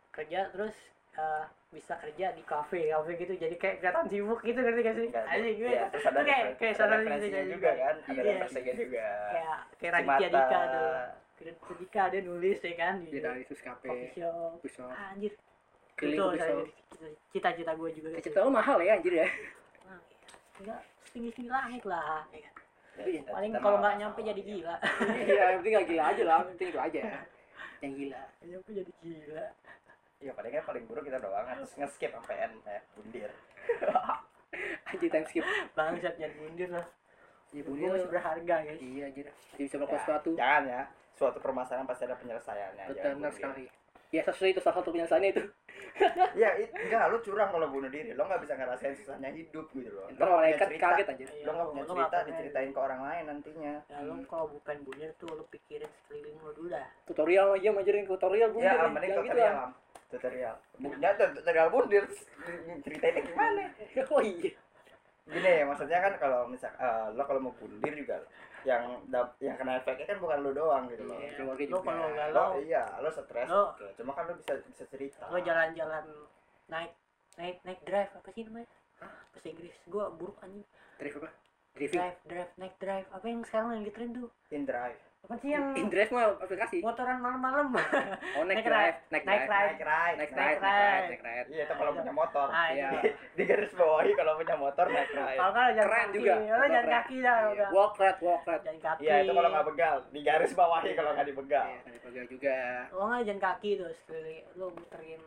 Speaker 3: kerja terus eh, bisa kerja di kafe kafe gitu. Jadi kayak kelihatan sibuk gitu ngerti gak sih? Anjing gue
Speaker 1: ya, terus ada,
Speaker 3: Oke,
Speaker 1: refer-
Speaker 3: kayak
Speaker 1: ada
Speaker 3: saudara
Speaker 1: referensinya
Speaker 3: gitu,
Speaker 1: juga kan ada
Speaker 3: Iya.
Speaker 1: referensinya juga.
Speaker 3: Kayak kayak Raditya. Dika tuh. Raditya Dika dia nulis ya kan di
Speaker 2: Di dari sus kafe,
Speaker 3: coffee shop. Anjir
Speaker 2: Shop.
Speaker 3: cita-cita gue juga
Speaker 2: Cita lo mahal ya anjir ya.
Speaker 3: Nah, enggak setinggi tinggi langit lah ya kan?
Speaker 2: Iya,
Speaker 3: paling kalau nggak nyampe jadi gila
Speaker 2: iya yang penting gak gila aja lah yang penting itu aja yang gila
Speaker 3: nyampe jadi gila
Speaker 1: Iya paling kan paling buruk kita doang nge-skip sampai N ya bundir.
Speaker 2: anjir time skip
Speaker 3: bangsat jadi bundir lah
Speaker 2: ya bunyi
Speaker 3: masih berharga guys
Speaker 2: iya anjir Dia bisa melakukan
Speaker 1: Ya,
Speaker 2: sesuatu
Speaker 1: Jangan ya. Suatu permasalahan pasti ada penyelesaiannya. diri.
Speaker 2: sekali ya sesuai itu salah satu penyelesaiannya itu
Speaker 1: Ya, it, enggak lu curang kalau bunuh diri. Lo nggak bisa ngerasain susahnya hidup gitu loh. Lo punya
Speaker 2: malaikat
Speaker 1: cerita.
Speaker 2: kaget aja
Speaker 1: Lo nggak punya
Speaker 3: Lo nggak
Speaker 1: cerita diceritain ke orang lain nantinya.
Speaker 3: ya lu kalau bukan bundir tuh lu pikirin sekeliling lu dulu dah
Speaker 2: tutorial aja ngajarin tutorial bundir
Speaker 1: Ya, mending
Speaker 2: Jangan gitu
Speaker 1: tutorial.
Speaker 2: ah.
Speaker 1: Tutorial. Ya, tuh, tutorial bundir. Ceritainnya gimana?
Speaker 2: oh iya
Speaker 1: Gini ya, maksudnya kan kalau misal eh, lo kalau mau bundir juga yang dap- yang kena efeknya kan bukan lo doang gitu loh.
Speaker 2: Iya, keluarga
Speaker 3: Lo
Speaker 2: juga.
Speaker 3: kalau
Speaker 1: Lo,
Speaker 3: galau.
Speaker 1: iya, lo stres.
Speaker 3: Lo-
Speaker 1: Oke, cuma kan lo bisa bisa cerita.
Speaker 3: lo jalan-jalan naik naik naik drive apa sih namanya? Bahasa Inggris. Gua buruk anjing.
Speaker 2: Drive apa? Driving
Speaker 3: drive. drive naik drive. Apa yang sekarang lagi tren tuh?
Speaker 1: In drive.
Speaker 3: Apa sih yang
Speaker 2: in drive mah aplikasi
Speaker 3: motoran malam-malam
Speaker 2: oh naik
Speaker 3: Naik
Speaker 2: drive naik
Speaker 3: naik
Speaker 2: drive
Speaker 3: ride.
Speaker 1: Naik ride.
Speaker 2: naik ride naik
Speaker 3: ride
Speaker 1: Iya, itu kalau punya motor.
Speaker 3: ah
Speaker 2: Iya.
Speaker 3: itu
Speaker 1: Di garis bawahi kalau punya motor naik ride.
Speaker 3: kalau kan jalan
Speaker 2: Keren
Speaker 3: kaki
Speaker 2: juga.
Speaker 3: lo jalan kaki dah
Speaker 1: Iya.
Speaker 3: udah
Speaker 2: walk ride walk ride
Speaker 3: jalan kaki
Speaker 1: Iya, itu kalau nggak begal. Di garis bawahi kalau nggak dibegal.
Speaker 2: Iya, dipegang juga
Speaker 3: lo nggak jalan kaki tuh sekeliling lo muterin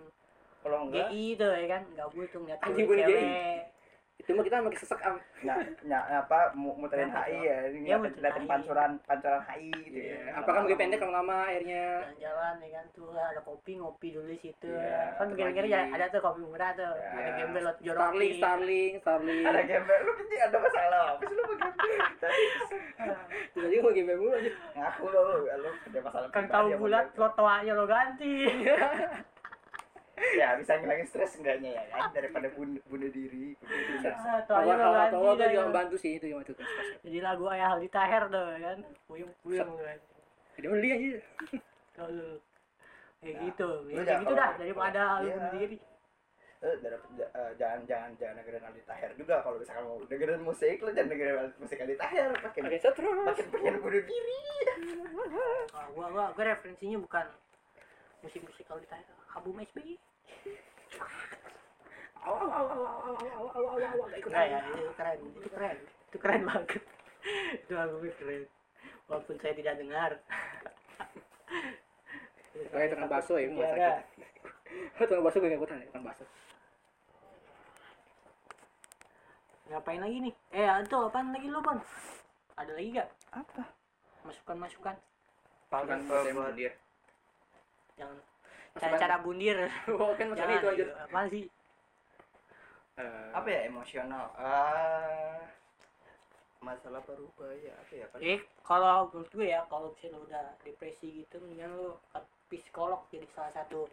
Speaker 1: Kalau enggak,
Speaker 3: GI tuh ya kan nggak butuh ngeliat cewek.
Speaker 2: Itu mah kita pakai sesek am
Speaker 1: ny apa mu- muterin
Speaker 3: Nah,
Speaker 1: HI ya, ini
Speaker 3: Iya,
Speaker 1: ngeliatin pancuran pancuran HI gitu ya.
Speaker 2: Iya. apakah mungkin pendek kalau lama akhirnya
Speaker 3: jalan-jalan ya kan tuh ada kopi ngopi dulu di situ.
Speaker 1: Iya,
Speaker 3: kan kira-kira
Speaker 1: lagi-
Speaker 3: ada tuh kopi murah tuh.
Speaker 1: Iya.
Speaker 3: ada gembel lo
Speaker 2: Starling
Speaker 3: jorokin
Speaker 2: Starling Starling.
Speaker 1: Ada gembel, lu penting ada masalah apa sih lu mau gembel? Tadi
Speaker 2: jadi mau game mulu aja.
Speaker 1: Ngaku lo, lu, lu ada masalah
Speaker 3: kan tahu bulat
Speaker 1: gembel.
Speaker 3: lo aja lo ganti
Speaker 1: Ya bisa ngilangin stres enggaknya ya kan daripada bunuh, bunuh diri. bunuh diri.
Speaker 3: Ah, tuh
Speaker 2: kalau
Speaker 3: lo
Speaker 2: kalau kalau tuh
Speaker 3: dah.
Speaker 2: juga membantu sih itu yang itu
Speaker 3: jadi lagu ayah Aldi Taher tuh ya kan puyung puyung kan
Speaker 2: jadi beli aja
Speaker 3: tuh. kayak
Speaker 1: Nah,
Speaker 3: gitu
Speaker 1: jangan
Speaker 3: gitu
Speaker 1: kalau-
Speaker 3: dah daripada lu
Speaker 1: Iya.
Speaker 3: bunuh diri
Speaker 1: Eh, eh, jangan jangan jangan dengerin Aldi Taher juga kalau misalkan mau dengerin musik lu jangan dengerin musik Aldi Taher makin
Speaker 2: pakai setrum
Speaker 1: makin pengen bunuh diri.
Speaker 3: Ah, gua gua gua referensinya bukan musik-musik Aldi Taher
Speaker 2: Abu Mesbi
Speaker 3: Nah, ya, itu keren, itu keren, itu keren banget. Itu albumnya keren. Walaupun saya tidak dengar.
Speaker 2: Kayak dengan bakso ya, rumah sakit. Kalau bakso gue enggak ikutan kan bakso.
Speaker 3: Ngapain lagi nih? Eh, itu apa lagi lu, Bon? Ada lagi enggak?
Speaker 1: Apa?
Speaker 3: Masukan-masukan.
Speaker 2: Masukan dia.
Speaker 3: Jangan
Speaker 2: Masukan.
Speaker 3: cara-cara bundir.
Speaker 2: oh kan maksudnya itu aja
Speaker 3: Apaan sih?
Speaker 2: Eh,
Speaker 1: Apa ya emosional? Ah masalah parubaya apa ya? Apa?
Speaker 3: Eh, kalau menurut gue ya, kalau misalnya lu udah depresi gitu, mendingan lu ke psikolog jadi salah satu.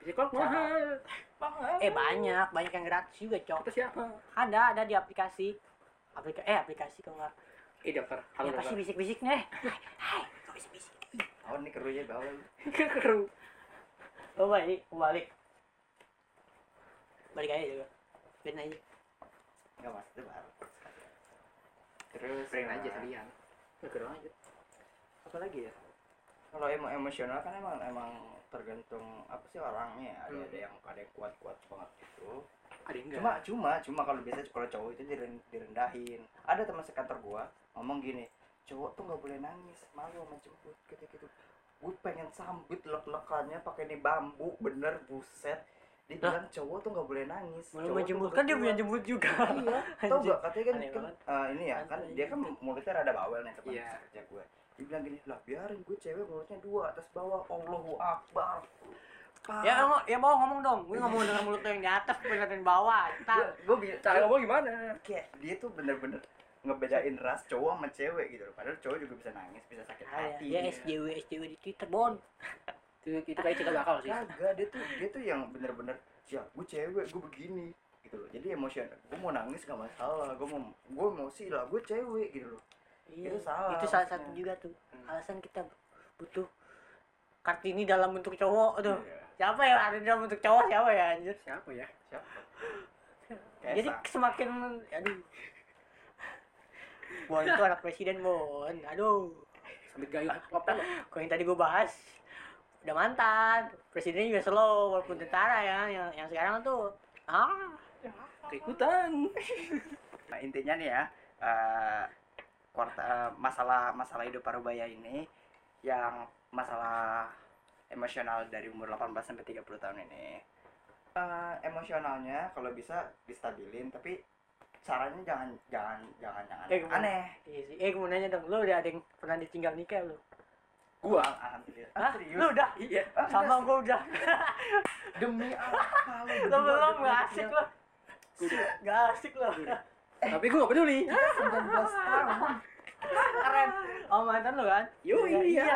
Speaker 2: psikolog mahal mahal
Speaker 3: Eh, banyak, banyak yang gratis juga, Cok.
Speaker 2: kata siapa
Speaker 3: Ada, ada di aplikasi. Aplika eh, aplikasi kalau nggak
Speaker 2: eh dokter halo
Speaker 3: Apa sih
Speaker 2: dokter
Speaker 3: bisik-bisiknya? Hai, hai, kok bisik-bisik?
Speaker 1: Oh ini kerunya bawa lu.
Speaker 2: keru
Speaker 3: Oh balik, balik. Balik aja juga. Biarin aja.
Speaker 1: Enggak maksudnya baru. Terus
Speaker 2: Friend aja
Speaker 1: ah,
Speaker 2: sekalian keru aja
Speaker 1: apa lagi ya kalau emo emosional kan emang emang tergantung apa sih orangnya ada
Speaker 2: Hmm.
Speaker 1: ada yang ada yang kuat kuat banget gitu
Speaker 2: ada enggak
Speaker 1: cuma cuma cuma kalau biasa kalau cowok itu diren- direndahin ada teman sekantor gua ngomong gini cowok tuh nggak boleh nangis malu sama jemput gitu gitu gue pengen sambut lek-lekannya pakai ini bambu bener buset dia
Speaker 3: Lah?
Speaker 1: bilang cowok tuh nggak boleh nangis
Speaker 3: Belum
Speaker 1: Cowok
Speaker 3: mau
Speaker 1: udah
Speaker 3: kan dia
Speaker 1: tua."
Speaker 3: punya jemput juga.
Speaker 1: iya tau gak katanya kan, kan eh, ini ya kan
Speaker 3: Aneh.
Speaker 1: dia kan mulutnya rada bawel nih teman
Speaker 2: Iya.
Speaker 1: kerja gue dia bilang gini lah biarin gue cewek mulutnya dua atas bawah Allahu Akbar
Speaker 3: Ya ngomong, ya mau ngomong dong. Gue ngomong dengan mulut lo yang di atas, gue ngeliatin bawah. Entar.
Speaker 1: gue bilang
Speaker 2: cara ngomong gimana
Speaker 1: kayak dia tuh bener-bener ngebedain ras cowok sama cewek gitu loh padahal cowok juga bisa nangis bisa sakit
Speaker 3: Ah,
Speaker 1: hati
Speaker 3: ya, dia SJW, SJW di Twitter, Bon.
Speaker 2: itu itu kayak cikal bakal sih
Speaker 1: kagak dia tuh dia tuh yang bener-bener ya gue cewek gue begini gitu loh jadi emosional gue mau nangis gak masalah gue mau gue emosi lah gue cewek gitu loh
Speaker 3: Iya,
Speaker 1: Itu salah
Speaker 3: Itu salah satu juga tuh.
Speaker 2: Hmm.
Speaker 3: Alasan kita butuh kartini dalam bentuk cowok tuh.
Speaker 1: Iya.
Speaker 3: Siapa ya ada dalam bentuk cowok siapa ya anjir?
Speaker 2: siapa ya
Speaker 1: siapa
Speaker 3: Jadi semakin aduh. Bon itu anak presiden Bon. Aduh.
Speaker 2: sambil gayu apa lo
Speaker 3: Kau yang tadi gue bahas udah mantan. Presidennya juga slow walaupun tentara ya. Yang yang sekarang tuh ah
Speaker 2: keikutan
Speaker 1: Nah, intinya nih ya, eh, kuarta, eh, masalah masalah hidup parubaya ini yang masalah emosional dari umur 18 sampai 30 tahun ini. Eh, emosionalnya kalau bisa distabilin tapi caranya jangan jangan jangan jangan
Speaker 3: Eh, gimana?
Speaker 1: aneh.
Speaker 3: Iya sih. Eh, gue mau nanya dong, lu udah ada yang pernah ditinggal nikah lu?
Speaker 2: Gua
Speaker 1: alhamdulillah.
Speaker 3: Hah?
Speaker 1: serius?
Speaker 3: Lu udah?
Speaker 2: iya.
Speaker 1: Ah,
Speaker 3: Sama gue udah.
Speaker 1: demi apa lu? Berdua
Speaker 3: belum, gak asik lu. Gak asik lu.
Speaker 2: Tapi gua gak peduli.
Speaker 1: 19 tahun.
Speaker 3: Keren. Oh, mantan lu kan?
Speaker 2: Yo, iya.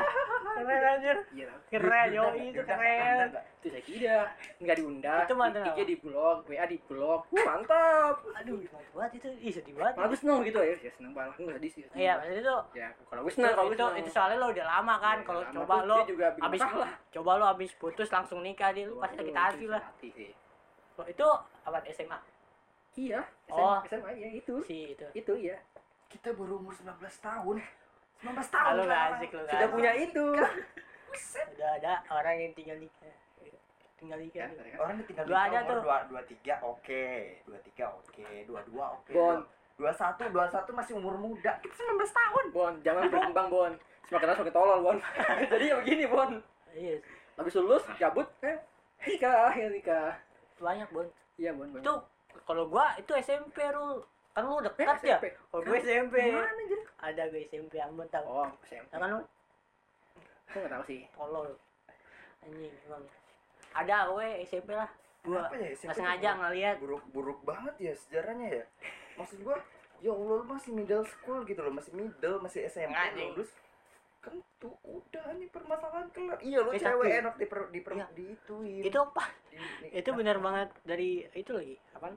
Speaker 3: Keren anjir.
Speaker 2: Iya.
Speaker 3: Keren, yo itu keren.
Speaker 2: Itu saya kira nggak diundang.
Speaker 3: Itu mantan
Speaker 2: IG di blog, WA di blog. Mantap.
Speaker 3: Aduh, gimana banget itu. Ih, sedih banget.
Speaker 2: Gue seneng gitu ya. Ya seneng banget. Gue sedih sih.
Speaker 3: Iya, maksudnya itu
Speaker 2: Ya, kalau gue seneng, kalau
Speaker 3: itu, itu soalnya lo udah lama kan kalau coba lo abis coba lo abis putus langsung nikah dia pasti sakit hati lah itu apa SMA
Speaker 2: Iya.
Speaker 3: Oh.
Speaker 2: SMA, SMA ya itu.
Speaker 3: si itu
Speaker 2: Itu ya.
Speaker 1: Kita baru umur 19 tahun. 19 tahun.
Speaker 3: Ah, lu gak asik lu
Speaker 2: Sudah punya itu.
Speaker 3: udah ada orang yang tinggal nikah tinggal nikah
Speaker 2: Kan,
Speaker 3: tuh.
Speaker 1: Orang tinggal
Speaker 3: Dua ada tuh.
Speaker 1: dua dua tiga oke, dua tiga oke, dua dua oke.
Speaker 2: Bon.
Speaker 1: Dua satu dua satu masih umur muda. Kita 19 tahun.
Speaker 2: Bon, jangan berkembang, Bon. Semakin lama semakin tolol, Bon. Jadi ya begini, Bon.
Speaker 3: iya
Speaker 2: Habis lulus, cabut, eh, nikah, ya nikah.
Speaker 3: banyak bon
Speaker 2: Iya, Bon. Bon.
Speaker 3: itu kalau gua itu SMP lu kan lu dekat ya
Speaker 2: SMP.
Speaker 3: kalau gue SMP
Speaker 2: Gimana, anjir?
Speaker 3: ada gue SMP Ambon tau
Speaker 2: Oh, SMP.
Speaker 3: Kan lu
Speaker 2: Gue nggak tahu sih.
Speaker 3: tolol anjing emang ada gue SMP lah gua
Speaker 1: Kenapa ya SMP
Speaker 3: sengaja ngeliat
Speaker 1: buruk-buruk banget ya sejarahnya ya. Maksud gua, ya Allah lu masih middle school gitu loh, masih middle, masih SMP lulus. Kan tuh udah nih permasalahan kelar. Iya lu
Speaker 3: Eh,
Speaker 1: cewek
Speaker 3: tapi-
Speaker 1: enak di per, di per,
Speaker 3: Iya.
Speaker 1: diituin.
Speaker 3: itu apa
Speaker 1: Di- di-
Speaker 3: itu benar banget dari itu lagi apaan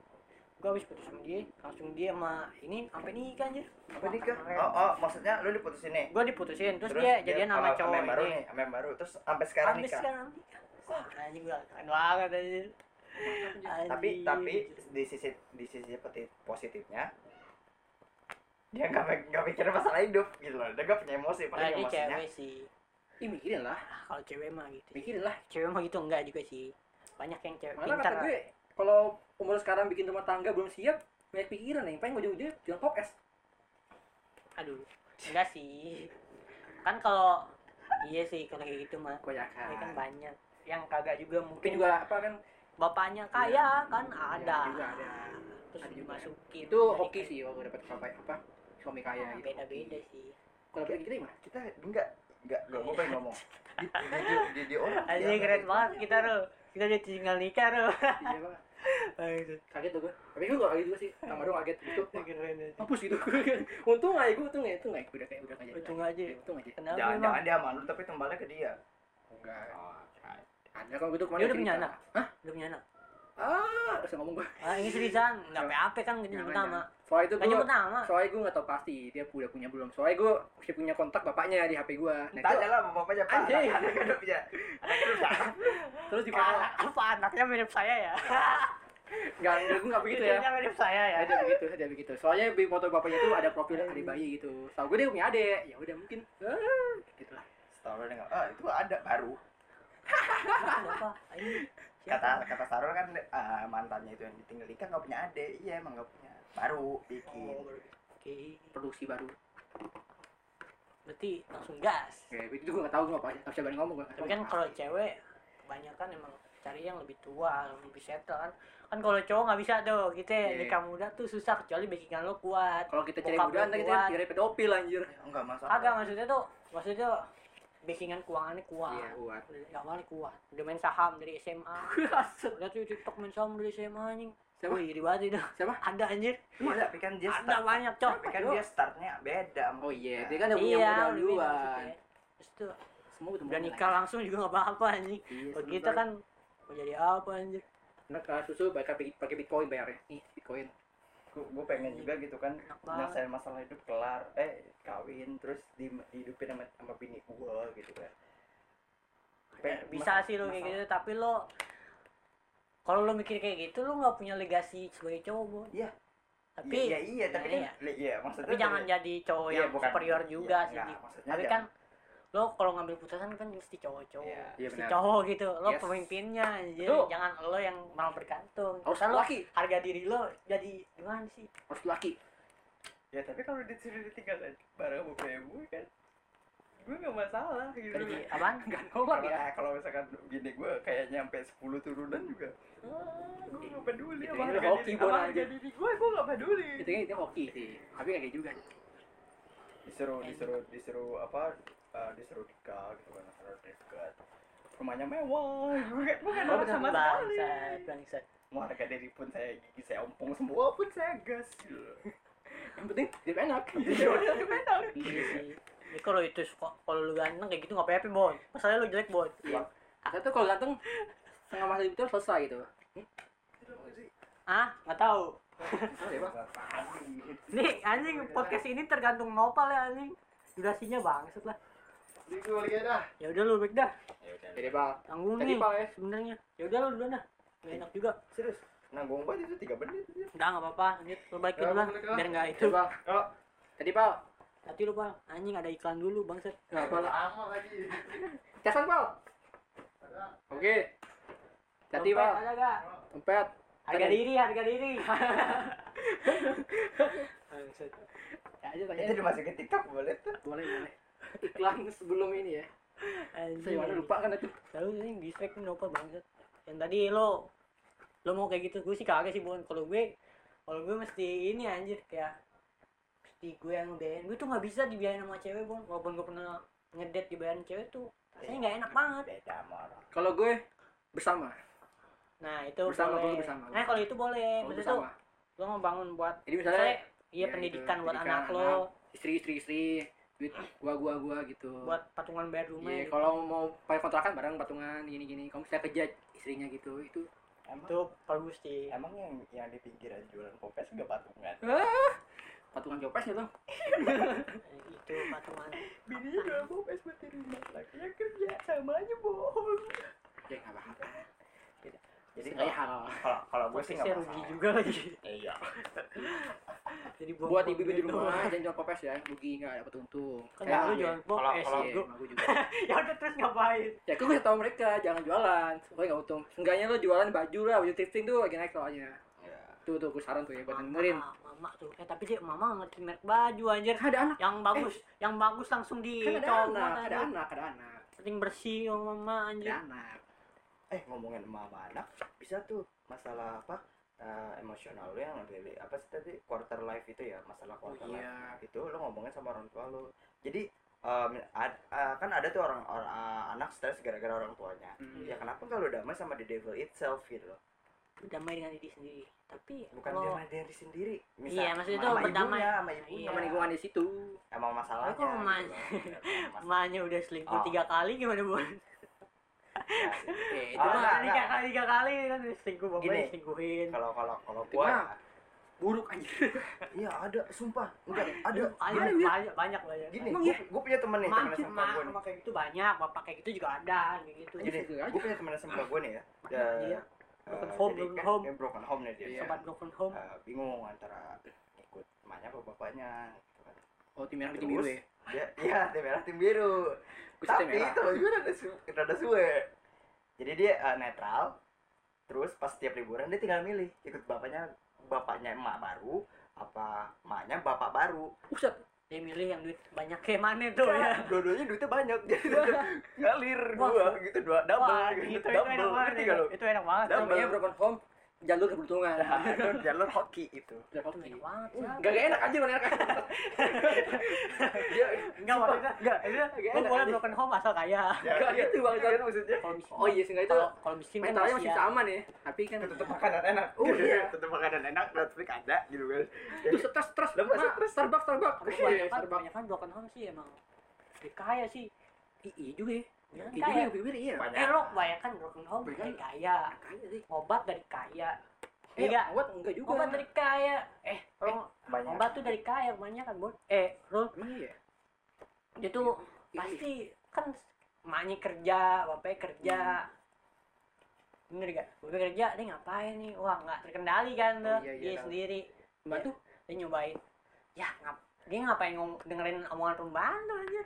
Speaker 3: gue habis putus sama dia langsung dia sama ini sampai nikah aja
Speaker 1: Apa nikah? Oh, oh, maksudnya lu diputusin nih.
Speaker 3: gue diputusin terus, dia jadian sama cowok
Speaker 1: yang baru
Speaker 3: ini
Speaker 1: nih, sama yang baru. Terus sampai sekarang nikah.
Speaker 3: sekarang nikah wah anjing gue keren banget anjing
Speaker 1: tapi tapi di sisi di sisi positifnya dia nggak nggak mikir masalah hidup gitu loh dia nggak punya emosi
Speaker 3: nah,
Speaker 1: paling
Speaker 3: dia
Speaker 1: emosinya
Speaker 3: cewek sih
Speaker 2: Ih, mikirin lah.
Speaker 3: Ah, kalau cewek mah gitu.
Speaker 2: Mikirin lah.
Speaker 3: cewek mah gitu enggak juga sih banyak yang cewek
Speaker 2: Malah
Speaker 3: pintar
Speaker 2: kata gue, kalau umur sekarang bikin rumah tangga belum siap, banyak pikiran nih. Pengen ujung-ujungnya jual pop es.
Speaker 3: aduh enggak sih kan kalau iya sih kalau kayak gitu mah ya kan banyak yang kagak juga
Speaker 2: Mungkin juga apa kan?
Speaker 3: bapaknya kaya kan
Speaker 2: Iya,
Speaker 3: ada
Speaker 2: juga ada.
Speaker 3: terus
Speaker 2: Ada juga.
Speaker 3: dimasukin
Speaker 2: Itu
Speaker 3: Jadi
Speaker 2: oke
Speaker 3: kayak-
Speaker 2: sih kalau dapat apa apa suami kaya gitu.
Speaker 3: beda-beda sih
Speaker 2: Kalau dapet kita gimana?
Speaker 1: kita enggak enggak enggak gue pengen ngomong di di di, di, di orang
Speaker 3: Anjing keren banget kita tuh kita udah tinggal nikah tuh
Speaker 2: Iya, Pak. Kaget tuh gue. Tapi gue gak kaget juga sih. Sama dong kaget gitu. Mampus gitu. untung aja gue, untung ya, untung aja. Udah kayak udah kayak.
Speaker 3: untung aja
Speaker 2: Untung aja.
Speaker 3: kenapa
Speaker 1: jangan jangan dia malu tapi tembalnya ke dia
Speaker 2: Enggak.
Speaker 1: oh,
Speaker 2: Ada kalau gitu ke mana
Speaker 3: Dia udah punya anak?
Speaker 2: Hah?
Speaker 3: udah punya anak
Speaker 2: Ah, bisa ngomong gue.
Speaker 3: ah ini seriusan nggak PAP kan kita nyebut nama.
Speaker 2: Soalnya itu
Speaker 3: nggak
Speaker 2: gue soalnya gue gak tau pasti dia udah punya belum. Soalnya gue masih punya kontak bapaknya di HP gue nah, itu,
Speaker 1: tanya lah sama bapaknya pak.
Speaker 2: Anjing.
Speaker 1: anak anak udah punya anak udah punya.
Speaker 2: Terus juga
Speaker 3: apa anaknya mirip saya ya?
Speaker 2: Nggak nggak gue nggak begitu ya.
Speaker 3: Cucunya mirip saya ya?
Speaker 2: Ada begitu ada begitu. Soalnya di foto bapaknya tuh ada profil adik bayi gitu. Tau gue dia punya adik. Ya udah mungkin. Ah, gitu lah.
Speaker 1: Setahu dia nggak ah itu ada baru? Kata kata Sarul kan ah, mantannya itu yang ditinggal. Nikah nggak punya adik. Iya emang nggak punya. Baru bikin.
Speaker 3: Oh, oke
Speaker 2: produksi baru.
Speaker 3: Berarti langsung gas.
Speaker 2: Ya itu gue nggak tahu gue apa nggak bisa berani ngomong gue
Speaker 3: tapi kan kalau cewek kebanyakan emang cari yang lebih tua yang lebih settle kan. Kan kalau cowok nggak bisa tuh kita
Speaker 2: Iya.
Speaker 3: nikah muda tuh susah kecuali backingan lo kuat.
Speaker 2: Kalau kita cari muda nanti kita cari pedofil anjir.
Speaker 1: Enggak masalah
Speaker 3: agak maksudnya. tuh maksudnya backingan keuangannya kuat.
Speaker 2: Iya buat
Speaker 3: Udah awalnya kuat. Udah main saham dari SMA udah tuh tiktok main saham dari SMA anjing.
Speaker 2: Siapa?
Speaker 3: Wih, iri banget itu.
Speaker 2: Siapa?
Speaker 3: ada anjir.
Speaker 1: Iya, tapi kan dia
Speaker 3: ada
Speaker 1: start,
Speaker 3: banyak cok
Speaker 1: tapi kan dia startnya beda
Speaker 2: oh iya. dia. Kan udah punya
Speaker 3: iya
Speaker 2: modal duluan.
Speaker 3: terus tuh
Speaker 2: semua udah
Speaker 3: nikah langsung juga nggak apa-apa anjing.
Speaker 2: Iya,
Speaker 3: kalau kita kan mau jadi apa anjir?
Speaker 2: Nah, susu pakai pakai bitcoin bayarnya. Nih, bitcoin.
Speaker 1: Gue pengen juga gitu kan nyelesain masalah hidup kelar eh kawin terus di hidupin sama, sama bini gue gitu kan Pengen-
Speaker 3: bisa
Speaker 1: mas-
Speaker 3: sih lo kayak gitu tapi lo kalau lo mikir kayak gitu lo nggak punya legasi sebagai cowok Bo.
Speaker 1: Iya.
Speaker 3: tapi
Speaker 1: iya iya, iya tapi
Speaker 3: Nah,
Speaker 1: kan
Speaker 3: iya.
Speaker 1: li- iya maksudnya
Speaker 3: tapi jangan jadi cowok
Speaker 1: iya,
Speaker 3: yang
Speaker 1: bukan-
Speaker 3: superior
Speaker 1: iya,
Speaker 3: juga sih
Speaker 1: enggak, maksudnya
Speaker 3: tapi
Speaker 1: jangan-
Speaker 3: kan lo kalau ngambil putusan kan mesti cowok-cowok
Speaker 1: Iya,
Speaker 2: iya
Speaker 3: mesti
Speaker 2: benar.
Speaker 3: cowok gitu lo
Speaker 2: Yes.
Speaker 3: pemimpinnya jadi
Speaker 2: Betul.
Speaker 3: jangan lo yang malah bergantung
Speaker 2: Harus
Speaker 3: lo
Speaker 2: laki,
Speaker 3: harga diri lo jadi gimana sih
Speaker 2: harus laki.
Speaker 1: ya tapi kalau disuruh ditinggal bareng sama playboy kan gue gak masalah gitu
Speaker 3: Jadi apaan?
Speaker 2: Enggak nolak
Speaker 1: kalau
Speaker 2: ya.
Speaker 1: kalau misalkan gini gue kayak nyampe 10 turunan juga ah, gue gak peduli sama harga
Speaker 2: hoki
Speaker 1: diri
Speaker 2: Bon,
Speaker 1: sama
Speaker 2: aja.
Speaker 1: harga diri gue gue gak peduli
Speaker 2: Itu kan itu hoki sih. Tapi kayak gitu juga.
Speaker 1: disuruh disuruh disuruh apa eh, disuruh nikah gitu kan karena dekat rumahnya mewah gak gak nolak sama sekali
Speaker 3: Bangsat,
Speaker 1: harga diri pun saya gigi saya ompong semua pun saya gas gitu
Speaker 2: Yang penting dia enak.
Speaker 3: Iya sih. Ini kalau itu suka kalau lu ganteng kayak gitu nggak apa-apa, Bon. Masalahnya lu jelek, Bon.
Speaker 2: Atau tuh kalau ganteng setengah masa itu selesai gitu.
Speaker 3: Ah, nggak tahu. Nih, anjing podcast ini tergantung nopal ya anjing. Durasinya bangsat lah.
Speaker 1: Jadi gue balik dah
Speaker 3: Ya udah lu baik dah.
Speaker 2: Jadi, Bang.
Speaker 3: Tanggung
Speaker 2: Tadi,
Speaker 3: nih
Speaker 2: Pak, ya.
Speaker 3: sebenarnya. Ya udah lu duluan dah. Gak enak juga.
Speaker 1: serius nanggung banget itu tiga menit aja
Speaker 3: Udah nggak apa-apa. Lanjut lu baikin
Speaker 1: Ya, lah.
Speaker 3: biar nggak itu.
Speaker 2: Coba.
Speaker 1: oh
Speaker 2: Tadi, Pak.
Speaker 3: Nanti lu, Pal. Anjing ada iklan dulu, bangsat.
Speaker 2: Enggak apa lah.
Speaker 1: lama lagi
Speaker 2: Casan, Pak. Oke. Tadi, Pak.
Speaker 3: Ada gak?
Speaker 2: Dompet.
Speaker 3: Harga
Speaker 2: Tadi.
Speaker 3: diri, harga diri. Bangsat.
Speaker 2: Ya aja tanya.
Speaker 1: itu dimasukin tiktok boleh tuh
Speaker 2: Boleh, boleh. Iklan sebelum ini ya. Saya mana lupa kan itu.
Speaker 3: Lalu ini distract nopal bangsat. Yang tadi lo lo mau kayak gitu gue sih kagak sih bon. Kalau gue kalau gue mesti ini anjir kayak mesti gue yang ngebiayain. Gue tuh nggak bisa dibiayain sama cewek bon. Walaupun gue pernah ngedet dibayarin cewek tuh rasanya nggak enak banget.
Speaker 2: Kalau gue bersama.
Speaker 3: nah itu
Speaker 2: Bersama,
Speaker 3: boleh.
Speaker 2: bersama.
Speaker 3: nah kalau itu boleh.
Speaker 2: Kalau
Speaker 3: maksudnya tuh lo mau bangun buat
Speaker 2: Jadi misalnya
Speaker 3: misalnya iya
Speaker 2: ya
Speaker 3: pendidikan buat
Speaker 2: pendidikan
Speaker 3: anak lo.
Speaker 2: istri istri istri duit gua gua gua gitu.
Speaker 3: buat patungan bayar rumah
Speaker 2: Iya,
Speaker 3: gitu.
Speaker 2: kalau mau pakai kontrakan bareng patungan gini gini. Kamu bisa kerja istrinya gitu. Itu
Speaker 1: emang
Speaker 3: itu bagus sih
Speaker 1: emang yang yang di pinggiran jualan popes gak patungan
Speaker 2: patungan copes gitu.
Speaker 3: itu patungan
Speaker 1: bininya jualan popes buat di rumah lakinya kerja sama aja bohong
Speaker 2: Ya enggak apa-apa.
Speaker 1: jadi
Speaker 2: Jadi kayak
Speaker 1: kalau
Speaker 2: hal
Speaker 1: kalau kalau gue sih nggak
Speaker 3: rugi juga lagi
Speaker 1: iya
Speaker 3: jadi
Speaker 2: buat ibu-ibu di rumah. jangan jual popes ya, rugi enggak dapat untung.
Speaker 3: kan
Speaker 1: Ya,
Speaker 3: lu jualan pop
Speaker 1: kalau-
Speaker 3: eh
Speaker 1: kalau-
Speaker 2: Iya, juga.
Speaker 3: ya udah terus ngapain?
Speaker 2: Ya aku kasih tahu mereka jangan jualan. Supaya nggak untung. Seenggaknya lo jualan baju lah baju thrifting tuh lagi naik soalnya.
Speaker 1: Ya
Speaker 2: tuh tuh gue saran tuh ya buat dengerin.
Speaker 3: Mama, mama tuh. Eh tapi dia mama nggak ngerti merek baju anjir.
Speaker 2: Ada anak.
Speaker 3: Yang bagus yang bagus langsung di
Speaker 2: kan ada
Speaker 3: cowok
Speaker 2: anak ada anak ada anak.
Speaker 3: Penting bersih oh mama anjir.
Speaker 2: Ada anak.
Speaker 1: Eh ngomongin mama anak bisa tuh masalah apa eh, emosional lu yang apa sih tadi? Quarter life itu ya masalah quarter
Speaker 2: iya.
Speaker 1: life itu lo ngomongin sama orang tua lu. Jadi em, ad- eh, kan ada tuh orang, orang eh, anak stres gara-gara orang tuanya.
Speaker 2: Hmm.
Speaker 1: ya kenapa kalau damai sama the devil itself gitu loh?
Speaker 3: Berdamai dengan diri sendiri. Tapi
Speaker 1: bukan
Speaker 3: kalau
Speaker 1: sama diri sendiri.
Speaker 3: Iya, maksudnya itu berdamai.
Speaker 1: ibunya sama ibunya.
Speaker 3: Iya.
Speaker 2: sama lingkungan di situ.
Speaker 1: Emang masalahnya
Speaker 3: kalau mamanya-
Speaker 1: gitu
Speaker 3: udah selingkuh
Speaker 1: Oh.
Speaker 3: tiga kali gimana bu?
Speaker 2: eh, itu
Speaker 1: Ah,
Speaker 2: mah
Speaker 3: tiga kali tiga kali kan selingkuh
Speaker 1: Gini.
Speaker 3: selingkuhin
Speaker 1: kalau kalau kalau gua
Speaker 2: buruk anjir
Speaker 1: iya ada sumpah enggak ada
Speaker 3: Aduh,
Speaker 1: ada
Speaker 3: banyak banyak banyak banyak
Speaker 1: gini
Speaker 2: Emang
Speaker 1: gua,
Speaker 2: iya?
Speaker 1: gua punya temen nih temen
Speaker 3: mah
Speaker 1: gua nih
Speaker 3: sama kayak gitu banyak, bapak kayak gitu juga ada kayak gitu.
Speaker 2: Iya. Gitu aja.
Speaker 1: gue punya temen SMA gue nih ya
Speaker 3: Iya. Broken
Speaker 1: eh,
Speaker 3: home,
Speaker 1: jadi
Speaker 3: broken
Speaker 1: kan
Speaker 3: home.
Speaker 1: dia broken home nih dia
Speaker 2: Iya.
Speaker 3: Sobat broken home.
Speaker 1: Eh, bingung antara ikut emaknya apa bapaknya gitu kan.
Speaker 2: oh tim merah tim biru ya
Speaker 1: iya tim merah tim biru
Speaker 2: Tim
Speaker 1: tapi
Speaker 2: merah.
Speaker 1: itu gue rada su rada suwe jadi dia eh, netral terus pas tiap liburan dia tinggal milih ikut bapaknya bapaknya emak baru apa emaknya bapak baru
Speaker 2: Buset.
Speaker 3: Dia milih yang duit banyak kayak mana tuh ya.
Speaker 1: dua-duanya duitnya banyak jadi dia ngalir dua gitu dua double
Speaker 3: Wah,
Speaker 1: gitu
Speaker 3: itu, itu
Speaker 1: double
Speaker 3: enak banget. Itu, itu enak banget.
Speaker 1: Double.
Speaker 2: namanya broken home jalur keberuntungan
Speaker 1: Nah, itu jalur hoki itu
Speaker 3: Itu
Speaker 2: hoki.
Speaker 3: enak banget.
Speaker 2: Gak gak enak aja mana enak dia
Speaker 3: Enggak maksudnya. Enggak, itu lu boleh broken home asal kaya.
Speaker 2: Gak gitu, Bang.
Speaker 1: kan maksudnya
Speaker 3: miskin.
Speaker 2: oh iya seenggaknya itu
Speaker 3: Kalau miskin kan
Speaker 2: mentalnya masih sama nih tapi kan
Speaker 1: tetap makanan enak
Speaker 2: Oh, iya.
Speaker 1: tetap makanan enak Netflix ada gitu kan
Speaker 2: itu stres stres
Speaker 1: stres?
Speaker 2: Starbucks Starbucks
Speaker 3: Tapi
Speaker 2: Iya,
Speaker 3: kebanyakan,
Speaker 2: Starbucks
Speaker 3: kebanyakan broken home sih emang kaya sih.
Speaker 2: I- iya juga ya
Speaker 3: Dia kan
Speaker 2: iya juga
Speaker 3: kaya.
Speaker 2: pikir iya
Speaker 1: Banyak.
Speaker 3: Eh lo
Speaker 2: Banyak.
Speaker 3: dari kaya.
Speaker 2: kaya sih
Speaker 3: Obat dari kaya.
Speaker 2: eh
Speaker 3: Iya.
Speaker 2: obat enggak juga
Speaker 3: Obat dari kaya. Eh, lo
Speaker 1: banyak
Speaker 3: obat tuh dari kaya kebanyakan, Bun. Eh, lo
Speaker 2: emang iya
Speaker 3: dia tuh
Speaker 2: Iya,
Speaker 3: pasti kan emaknya kerja, bapaknya kerja. Bener gak? Bapak kerja, dia ngapain nih? Wah, nggak terkendali kan tuh.
Speaker 2: Oh, iya, iya,
Speaker 3: dia
Speaker 2: tahu.
Speaker 3: sendiri.
Speaker 2: pembantu
Speaker 3: Dia nyobain. Ya, ngap dia ngapain ngom dengerin omongan pembantu aja.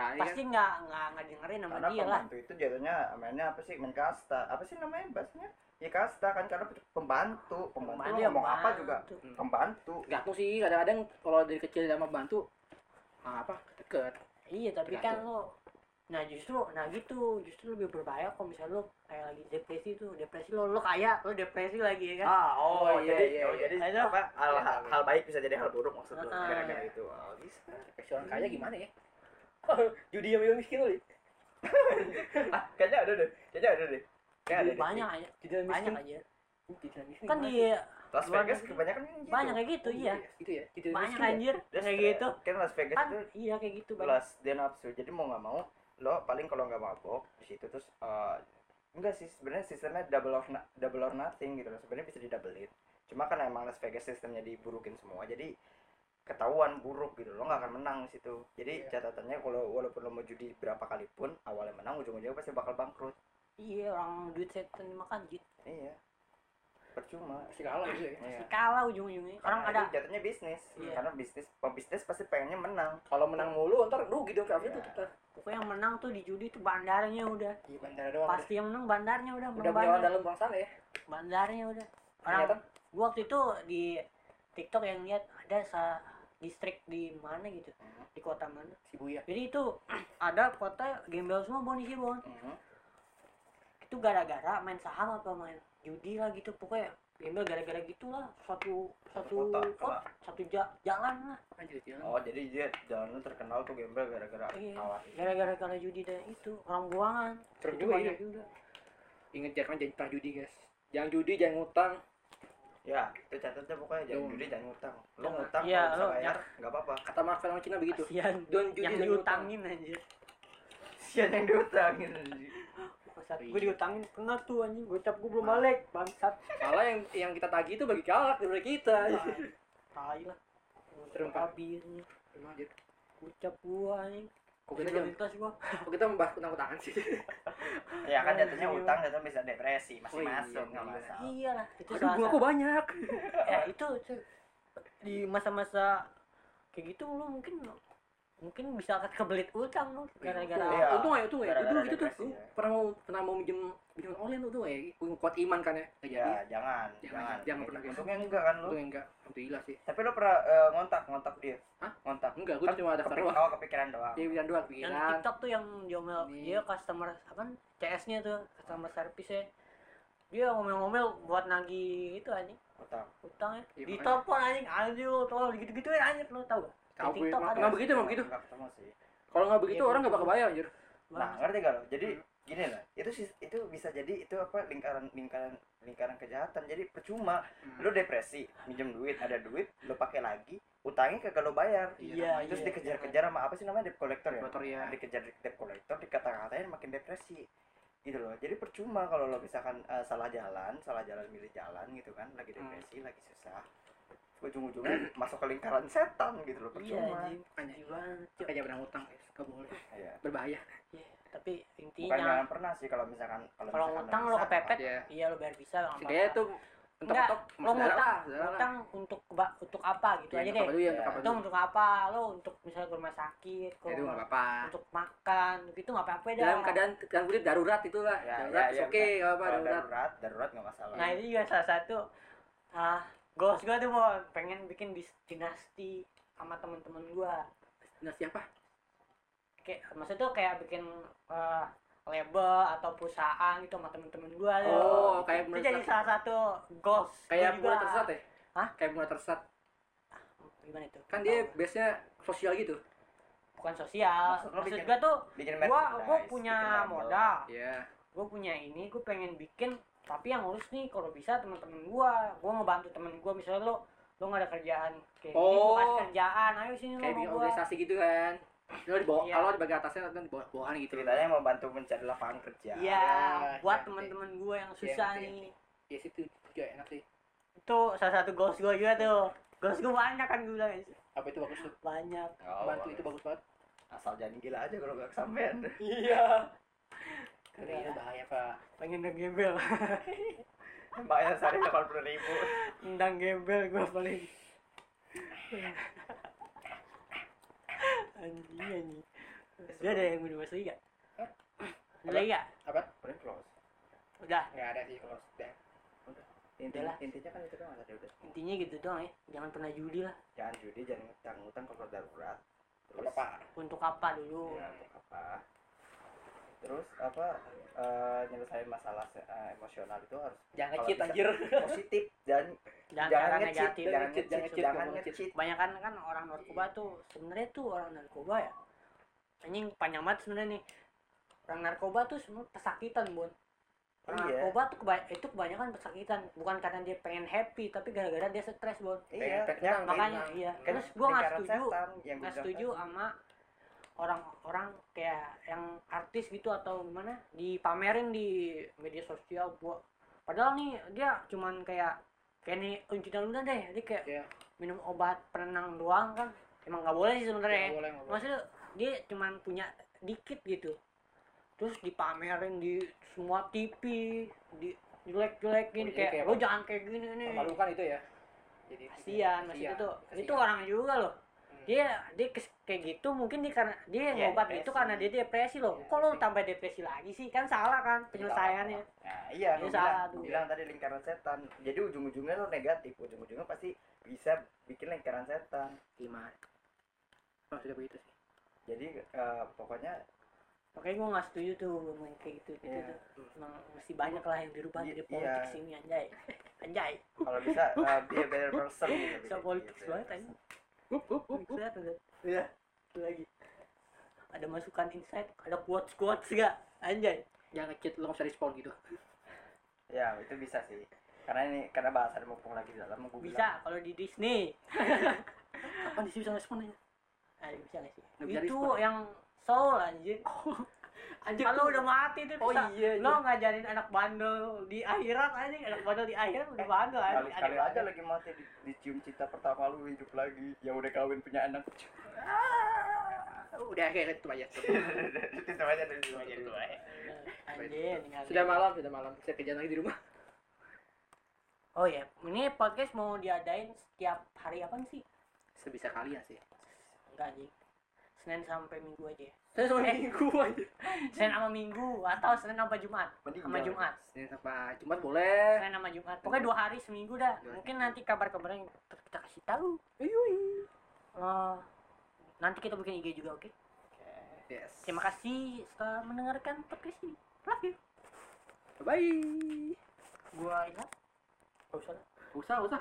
Speaker 2: Kali kan.
Speaker 3: Pasti nggak nggak nggak dengerin sama
Speaker 1: karena
Speaker 3: dia lah.
Speaker 1: pembantu itu jatuhnya mainnya apa sih main kasta. Apa sih namanya bahasanya? Ya kasta kan karena pembantu. Pembantu
Speaker 3: Dia
Speaker 1: ngomong apa juga? Pembantu.
Speaker 2: Gantung sih kadang-kadang kalau dari kecil sama bantu ah, apa deket
Speaker 3: iya tapi kan
Speaker 2: Tergantung.
Speaker 3: lo nah justru nah gitu justru lebih berbahaya kalau misalnya lo kayak lagi depresi tuh. Depresi lo lo kaya lo depresi lagi ya kan?
Speaker 1: Ah oh,
Speaker 2: Oh, iya,
Speaker 1: jadi
Speaker 2: iya,
Speaker 1: oh,
Speaker 2: iya.
Speaker 1: jadi
Speaker 3: Ayo.
Speaker 1: apa hal,
Speaker 2: Iya,
Speaker 1: hal,
Speaker 2: iya.
Speaker 1: hal baik bisa jadi hal buruk maksud lo
Speaker 3: Ah.
Speaker 1: gara-gara itu. Oh, bisa.
Speaker 2: Depresi orang kaya gimana ya judi yang miskin kali
Speaker 1: ah kayaknya ada deh kayaknya ada deh. Kayaknya ada deh.
Speaker 3: banyak aja.
Speaker 2: Judi yang miskin
Speaker 3: banyak aja.
Speaker 2: Judi yang miskin
Speaker 3: kan di?
Speaker 1: Las Vegas kebanyakan kan gitu.
Speaker 3: Banyak kayak gitu
Speaker 2: Oh,
Speaker 3: iya.
Speaker 2: gitu ya yang
Speaker 3: banyak
Speaker 2: ya?
Speaker 3: anjir kayak gitu.
Speaker 1: kan Las Vegas
Speaker 3: kan
Speaker 1: itu
Speaker 3: iya kayak gitu banyak
Speaker 1: dia nafsu jadi mau nggak mau lo paling kalau nggak mabok di situ terus eh, enggak sih sebenarnya sistemnya double or double or nothing gitu loh. Sebenarnya bisa di doublein cuma kan emang Las Vegas sistemnya diburukin semua. Jadi ketahuan buruk gitu. Lo nggak akan menang di situ. Jadi
Speaker 2: Iya.
Speaker 1: catatannya kalau walaupun lo mau judi berapa kali pun awalnya menang ujung-ujungnya pasti bakal bangkrut.
Speaker 3: Iya orang duit setan dimakan jit
Speaker 1: iya. Percuma.
Speaker 2: Pasti kalah gitu ya.
Speaker 1: Iya.
Speaker 3: kalah ujung-ujungnya. Orang ada
Speaker 1: jatuhnya bisnis.
Speaker 3: Iya.
Speaker 1: karena bisnis pebisnis pasti pengennya menang.
Speaker 2: Kalau menang mulu ntar rugi dong kayak
Speaker 1: Iya.
Speaker 2: itu kita
Speaker 3: pokoknya yang menang tuh di judi tuh bandarnya udah.
Speaker 2: Iya bandara doang
Speaker 3: pasti yang menang bandarnya udah
Speaker 2: udah punya dalam bang sana ya.
Speaker 3: Bandarnya udah. Orang
Speaker 2: ternyata
Speaker 3: gua waktu itu di TikTok yang lihat ada sa distrik di mana gitu.
Speaker 1: Hmm.
Speaker 3: di kota mana?
Speaker 2: Si Buya
Speaker 3: jadi itu ada kota gembel semua bon isi bon.
Speaker 1: Mhm.
Speaker 3: itu gara-gara main saham apa main judi lah gitu. Pokoknya gembel gara-gara gitulah. Satu satu
Speaker 1: kota,
Speaker 3: kota, satu ja- jalan lah.
Speaker 2: Anjir jalan.
Speaker 1: Oh jadi dia jalan terkenal tuh gembel gara-gara
Speaker 3: Iya.
Speaker 1: kalah.
Speaker 3: gara-gara kalah judi dan itu orang buangan. Itu
Speaker 2: juga ya.
Speaker 3: juga.
Speaker 2: inget jangan jadi pernah judi guys jangan judi jangan ngutang
Speaker 1: Ya itu catatnya pokoknya jangan
Speaker 2: Tuh.
Speaker 1: judi jangan ngutang. Lo ngutang
Speaker 3: Iya,
Speaker 1: kalau bisa bayar nggak apa-apa.
Speaker 2: kata makan orang Cina begitu.
Speaker 3: Kasihan
Speaker 2: Don't judi
Speaker 3: yang diutangin anjir.
Speaker 1: Sian yang diutangin.
Speaker 3: Gue diutangin pernah tuh anjing. Gocap gue belum balik bangsat.
Speaker 2: Malah yang yang kita tagih itu bagi kalak dari kita.
Speaker 3: Tai lah. Habisnya
Speaker 2: Anjir.
Speaker 3: gocap gua anjing
Speaker 2: kok kita jangan
Speaker 3: lintas gua.
Speaker 2: kok kita membahas utang utangan sih?
Speaker 1: Ya kan jatuhnya utang jatuh bisa depresi masih
Speaker 2: Oh, iya,
Speaker 1: masuk nggak
Speaker 2: iya.
Speaker 1: masalah.
Speaker 3: iyalah itu
Speaker 2: aduh
Speaker 3: salah
Speaker 2: bunga kok banyak.
Speaker 3: Ya itu di masa-masa kayak gitu lu mungkin mungkin bisa kebelit utang lu gara-gara
Speaker 1: Iya.
Speaker 2: untung aja untung ya
Speaker 1: Gara-gara
Speaker 2: dulu gitu tuh
Speaker 1: ya.
Speaker 2: pernah mau pernah mau minjem minjem online tuh tuh ya kuat iman kan ya nggak jadi
Speaker 1: Ya jangan,
Speaker 2: Jangan,
Speaker 1: jangan.
Speaker 2: jangan pernah gitu.
Speaker 1: Untungnya enggak kan lo.
Speaker 2: untung enggak alhamdulillah sih
Speaker 1: Tapi lo pernah eh, ngontak ngontak dia?
Speaker 2: Hah?
Speaker 1: Ngontak.
Speaker 2: enggak gua
Speaker 1: Kan
Speaker 2: cuma daftar
Speaker 1: kepik-
Speaker 2: doang
Speaker 1: Oh kepikiran doang.
Speaker 2: ya bilang doang
Speaker 3: yang
Speaker 2: pikiran
Speaker 3: di TikTok tuh yang diomel
Speaker 2: Ini.
Speaker 3: dia customer apa CS-nya tuh customer service nya dia ngomel-ngomel buat nagih itu anjing
Speaker 1: Utang.
Speaker 3: utangnya
Speaker 2: Iya,
Speaker 3: di
Speaker 2: makanya.
Speaker 3: telepon anjing anjing lu tolong gitu-gitu ya anjing lu tau gak TikTok ada
Speaker 2: emang begitu emang begitu
Speaker 1: Enggak ketemu sih.
Speaker 2: kalau nggak begitu
Speaker 3: Iya,
Speaker 2: orang nggak bakal bayar anjir
Speaker 1: Nah, ngerti gak lo? Jadi gini lah, itu itu bisa jadi itu apa lingkaran lingkaran lingkaran kejahatan. Jadi percuma
Speaker 2: Hmm.
Speaker 1: lu depresi, minjem duit, ada duit, lu pakai lagi, utangnya kagak lu bayar.
Speaker 3: Iya,
Speaker 1: Terus
Speaker 3: iya.
Speaker 1: dikejar-kejar sama apa sih namanya debt collector ya?
Speaker 2: Motor ya
Speaker 1: Dikejar debt collector, dikata-katain makin depresi. Gitu loh. Jadi percuma kalau lo misalkan eh, salah jalan, salah jalan milih jalan gitu kan, lagi
Speaker 2: Hmm.
Speaker 1: depresi, lagi susah. Ujung-ujungnya masuk ke lingkaran setan gitu loh,
Speaker 3: iya
Speaker 1: percuma.
Speaker 3: anjing anjing banget cuy.
Speaker 2: makanya pernah utang guys nggak boleh
Speaker 1: Iya.
Speaker 2: berbahaya
Speaker 3: Iya, tapi
Speaker 1: Bukan
Speaker 3: intinya
Speaker 1: jangan pernah sih kalau misalkan
Speaker 3: kalau
Speaker 1: misalkan
Speaker 3: ngutang
Speaker 1: bisa,
Speaker 3: lo kepepet
Speaker 2: Iya.
Speaker 3: iya lo bayar bisa
Speaker 2: Setidaknya
Speaker 3: apa-apa.
Speaker 2: tuh
Speaker 3: Enggak, lo ngutang
Speaker 2: lah, lah.
Speaker 3: ngutang untuk untuk apa gitu
Speaker 2: Iya,
Speaker 3: aja
Speaker 2: untuk
Speaker 3: deh
Speaker 2: apa ya,
Speaker 1: Iya.
Speaker 2: apa
Speaker 3: itu untuk apa lo untuk misalnya ke rumah sakit ke
Speaker 2: Ya, itu apa-apa
Speaker 3: untuk makan gitu nggak apa-apa dah
Speaker 2: dalam keadaan keadaan kulit darurat itulah
Speaker 1: Ya,
Speaker 2: darurat
Speaker 1: ya, ya,
Speaker 2: oke
Speaker 1: bisa.
Speaker 2: nggak apa
Speaker 1: Kalau
Speaker 2: darurat
Speaker 1: darurat, darurat nggak masalah.
Speaker 3: nah itu juga salah satu ah goals gue tuh mau pengen bikin dis- dinasti sama temen-temen gue
Speaker 2: nah siapa
Speaker 3: kayak maksudnya tuh kayak bikin eh, label atau perusahaan gitu sama temen-temen gue
Speaker 2: oh kayak
Speaker 3: itu
Speaker 2: mulai
Speaker 3: jadi salah satu goals
Speaker 2: kayak mulai tersesat ya?
Speaker 3: Hah?
Speaker 2: kayak mulai tersesat
Speaker 3: gimana itu?
Speaker 2: Kan dia biasanya sosial gitu.
Speaker 3: Bukan sosial.
Speaker 1: Maksud
Speaker 3: maksud
Speaker 1: bikin-
Speaker 3: gua tuh gua
Speaker 1: merchandise,
Speaker 3: punya modal.
Speaker 2: Ya
Speaker 3: gua punya ini gua pengen bikin tapi yang ngurus nih kalau bisa teman-teman gua. Gua ngebantu temen gua. Misalnya lo lo nggak ada kerjaan. Kayak gini
Speaker 2: Oh.
Speaker 3: gua kasih kerjaan. Ayo sini lo
Speaker 2: kayak bikin organisasi gitu kan. Lo di bawah
Speaker 3: Iya.
Speaker 2: kalau di bagian atasnya nanti di bawah bawahan gitu.
Speaker 1: Ceritanya mau bantu mencari lapangan kerja.
Speaker 3: iya
Speaker 2: Ya,
Speaker 3: buat teman-teman gua yang
Speaker 2: Iya,
Speaker 3: susah
Speaker 2: ngerti,
Speaker 3: nih.
Speaker 2: ya situ juga enak sih.
Speaker 3: Itu salah satu goals gua juga tuh. Goals gua banyak kan gua bilang.
Speaker 2: Apa itu bagus tuh?
Speaker 3: Banyak.
Speaker 1: Oh,
Speaker 2: bantu itu bagus banget.
Speaker 1: Asal jangan gila aja kalau nggak kesampean.
Speaker 3: iya
Speaker 2: karena itu bahaya pak
Speaker 3: pengen udah gembel
Speaker 1: Bayar sehari delapan puluh ribu.
Speaker 3: Endang gembel gua paling anjing anjing Dia ada yang minum lagi gak? Ada lagi gak?
Speaker 2: apa
Speaker 1: Paling close.
Speaker 3: Udah.
Speaker 2: nggak ada sih kalau sudah
Speaker 1: Intinya,
Speaker 3: Udahlah.
Speaker 1: intinya kan itu doang tadi udah.
Speaker 3: Intinya gitu doang ya. Jangan pernah judi lah.
Speaker 1: Jangan judi, jangan ngutang ngutang kalau darurat. Terus
Speaker 2: apa
Speaker 3: Untuk apa dulu?
Speaker 1: ya, untuk apa? Terus apa eh, nyelesain masalah eh, emosional itu harus
Speaker 2: jangan
Speaker 1: bisa-
Speaker 2: anjir
Speaker 1: positif dan
Speaker 3: Jangan,
Speaker 1: jangan
Speaker 3: negatif.
Speaker 1: jangan nge-cheat,
Speaker 2: jangan cheat,
Speaker 1: jangan.
Speaker 3: Kebanyakan kan orang narkoba tuh sebenarnya tuh orang narkoba ya. Anjing panjang banget sebenarnya nih. Orang narkoba tuh semua pesakitan, Bun. Orang
Speaker 1: Iya.
Speaker 3: narkoba tuh keba- itu kebanyakan pesakitan, bukan karena dia pengen happy, tapi gara-gara dia stres, Bun.
Speaker 1: Iya,
Speaker 3: Makanya iya. Terus gua nggak setuju, nggak setuju sama orang-orang kayak yang artis gitu atau gimana dipamerin di media sosial buat padahal nih dia cuman kayak kayak nih uncitan luna deh dia kayak
Speaker 2: Iya.
Speaker 3: minum obat penenang doang kan emang nggak boleh sih sebenarnya
Speaker 2: Nggak boleh, boleh.
Speaker 3: maksudnya dia cuman punya dikit gitu terus dipamerin di semua TV di jelek-jelekin
Speaker 2: Oh,
Speaker 3: kayak
Speaker 2: kayak
Speaker 3: lo
Speaker 2: apa?
Speaker 3: jangan kayak gini nih
Speaker 2: memalukan itu ya jadi
Speaker 3: kasihan maksudnya tuh itu orang juga loh. Dia dia kayak gitu mungkin dia karena dia
Speaker 1: Iya,
Speaker 3: ngobat itu karena dia depresi loh
Speaker 1: Iya,
Speaker 3: kok lo tambah depresi lagi sih kan salah kan penyelesaiannya
Speaker 1: Nah, iya,
Speaker 3: Ini
Speaker 1: gua
Speaker 3: salah
Speaker 1: bilang,
Speaker 3: tuh.
Speaker 1: bilang tadi lingkaran setan. Jadi ujung-ujungnya lo negatif, ujung-ujungnya pasti bisa bikin lingkaran setan.
Speaker 2: gimana maksudnya begitu sih
Speaker 1: Jadi eh, pokoknya
Speaker 3: makanya gue nggak setuju tuh kayak gitu gitu
Speaker 1: Iya.
Speaker 3: tuh emang masih banyak lah yang dirubah
Speaker 1: Iya,
Speaker 3: dari politik
Speaker 1: iya.
Speaker 3: sini anjay anjay
Speaker 1: kalau bisa eh, be a better person gitu.
Speaker 3: so politik
Speaker 1: Gitu.
Speaker 3: banget anjing
Speaker 2: up up up up
Speaker 3: Lihat tuh
Speaker 1: Iya.
Speaker 3: itu lagi. Ada masukan insight ada quotes quotes gak anjay.
Speaker 2: Jangan cheat lo nggak usah respon gitu.
Speaker 1: Ya, itu bisa sih. Karena ini karena bahasan mumpung lagi di dalam gue
Speaker 3: bisa kalau di Disney.
Speaker 2: Kapan sih bisa respon aja?
Speaker 3: Ah, bisa gak sih?
Speaker 2: Nggak bisa
Speaker 3: itu
Speaker 2: respon.
Speaker 3: yang soul anjir
Speaker 2: anjir
Speaker 3: kalau udah mati tuh
Speaker 2: oh
Speaker 3: bisa
Speaker 2: iya
Speaker 3: lo ngajarin anak bandel di akhirat anjing anak bandel di akhirat udah bandel anjing
Speaker 1: Sekali-sekali
Speaker 3: Anak
Speaker 1: aja
Speaker 3: bandel.
Speaker 1: lagi mati di, dicium cinta pertama lu hidup lagi. Yang udah kawin punya anak.
Speaker 2: udah kayak itu aja.
Speaker 1: Itu aja itu aja. Itu aja.
Speaker 3: anjir
Speaker 2: sudah malam sudah malam. Saya kerja lagi di rumah.
Speaker 3: Oh ya ini podcast mau diadain setiap hari apa sih?
Speaker 2: Sebisa kalian sih.
Speaker 3: Enggak anjing Senin sampai Minggu aja.
Speaker 2: Saya sama
Speaker 3: Eh.
Speaker 2: minggu aja.
Speaker 3: Senin sama Minggu atau Senin sampai Jumat?
Speaker 1: Mending
Speaker 3: sama. Jumat.
Speaker 2: Senin sampai Jumat boleh.
Speaker 3: Senin sama Jumat. Pokoknya dua hari seminggu dah. Mungkin nanti kabar-kabarnya kita kasih tahu.
Speaker 2: Uyuy.
Speaker 3: Oh, nanti kita bikin IG juga oke?
Speaker 2: Yes.
Speaker 3: Terima kasih setelah mendengarkan podcast ini. Love you.
Speaker 2: Bye
Speaker 3: gua Ilham Gak usah lah.
Speaker 2: usah usah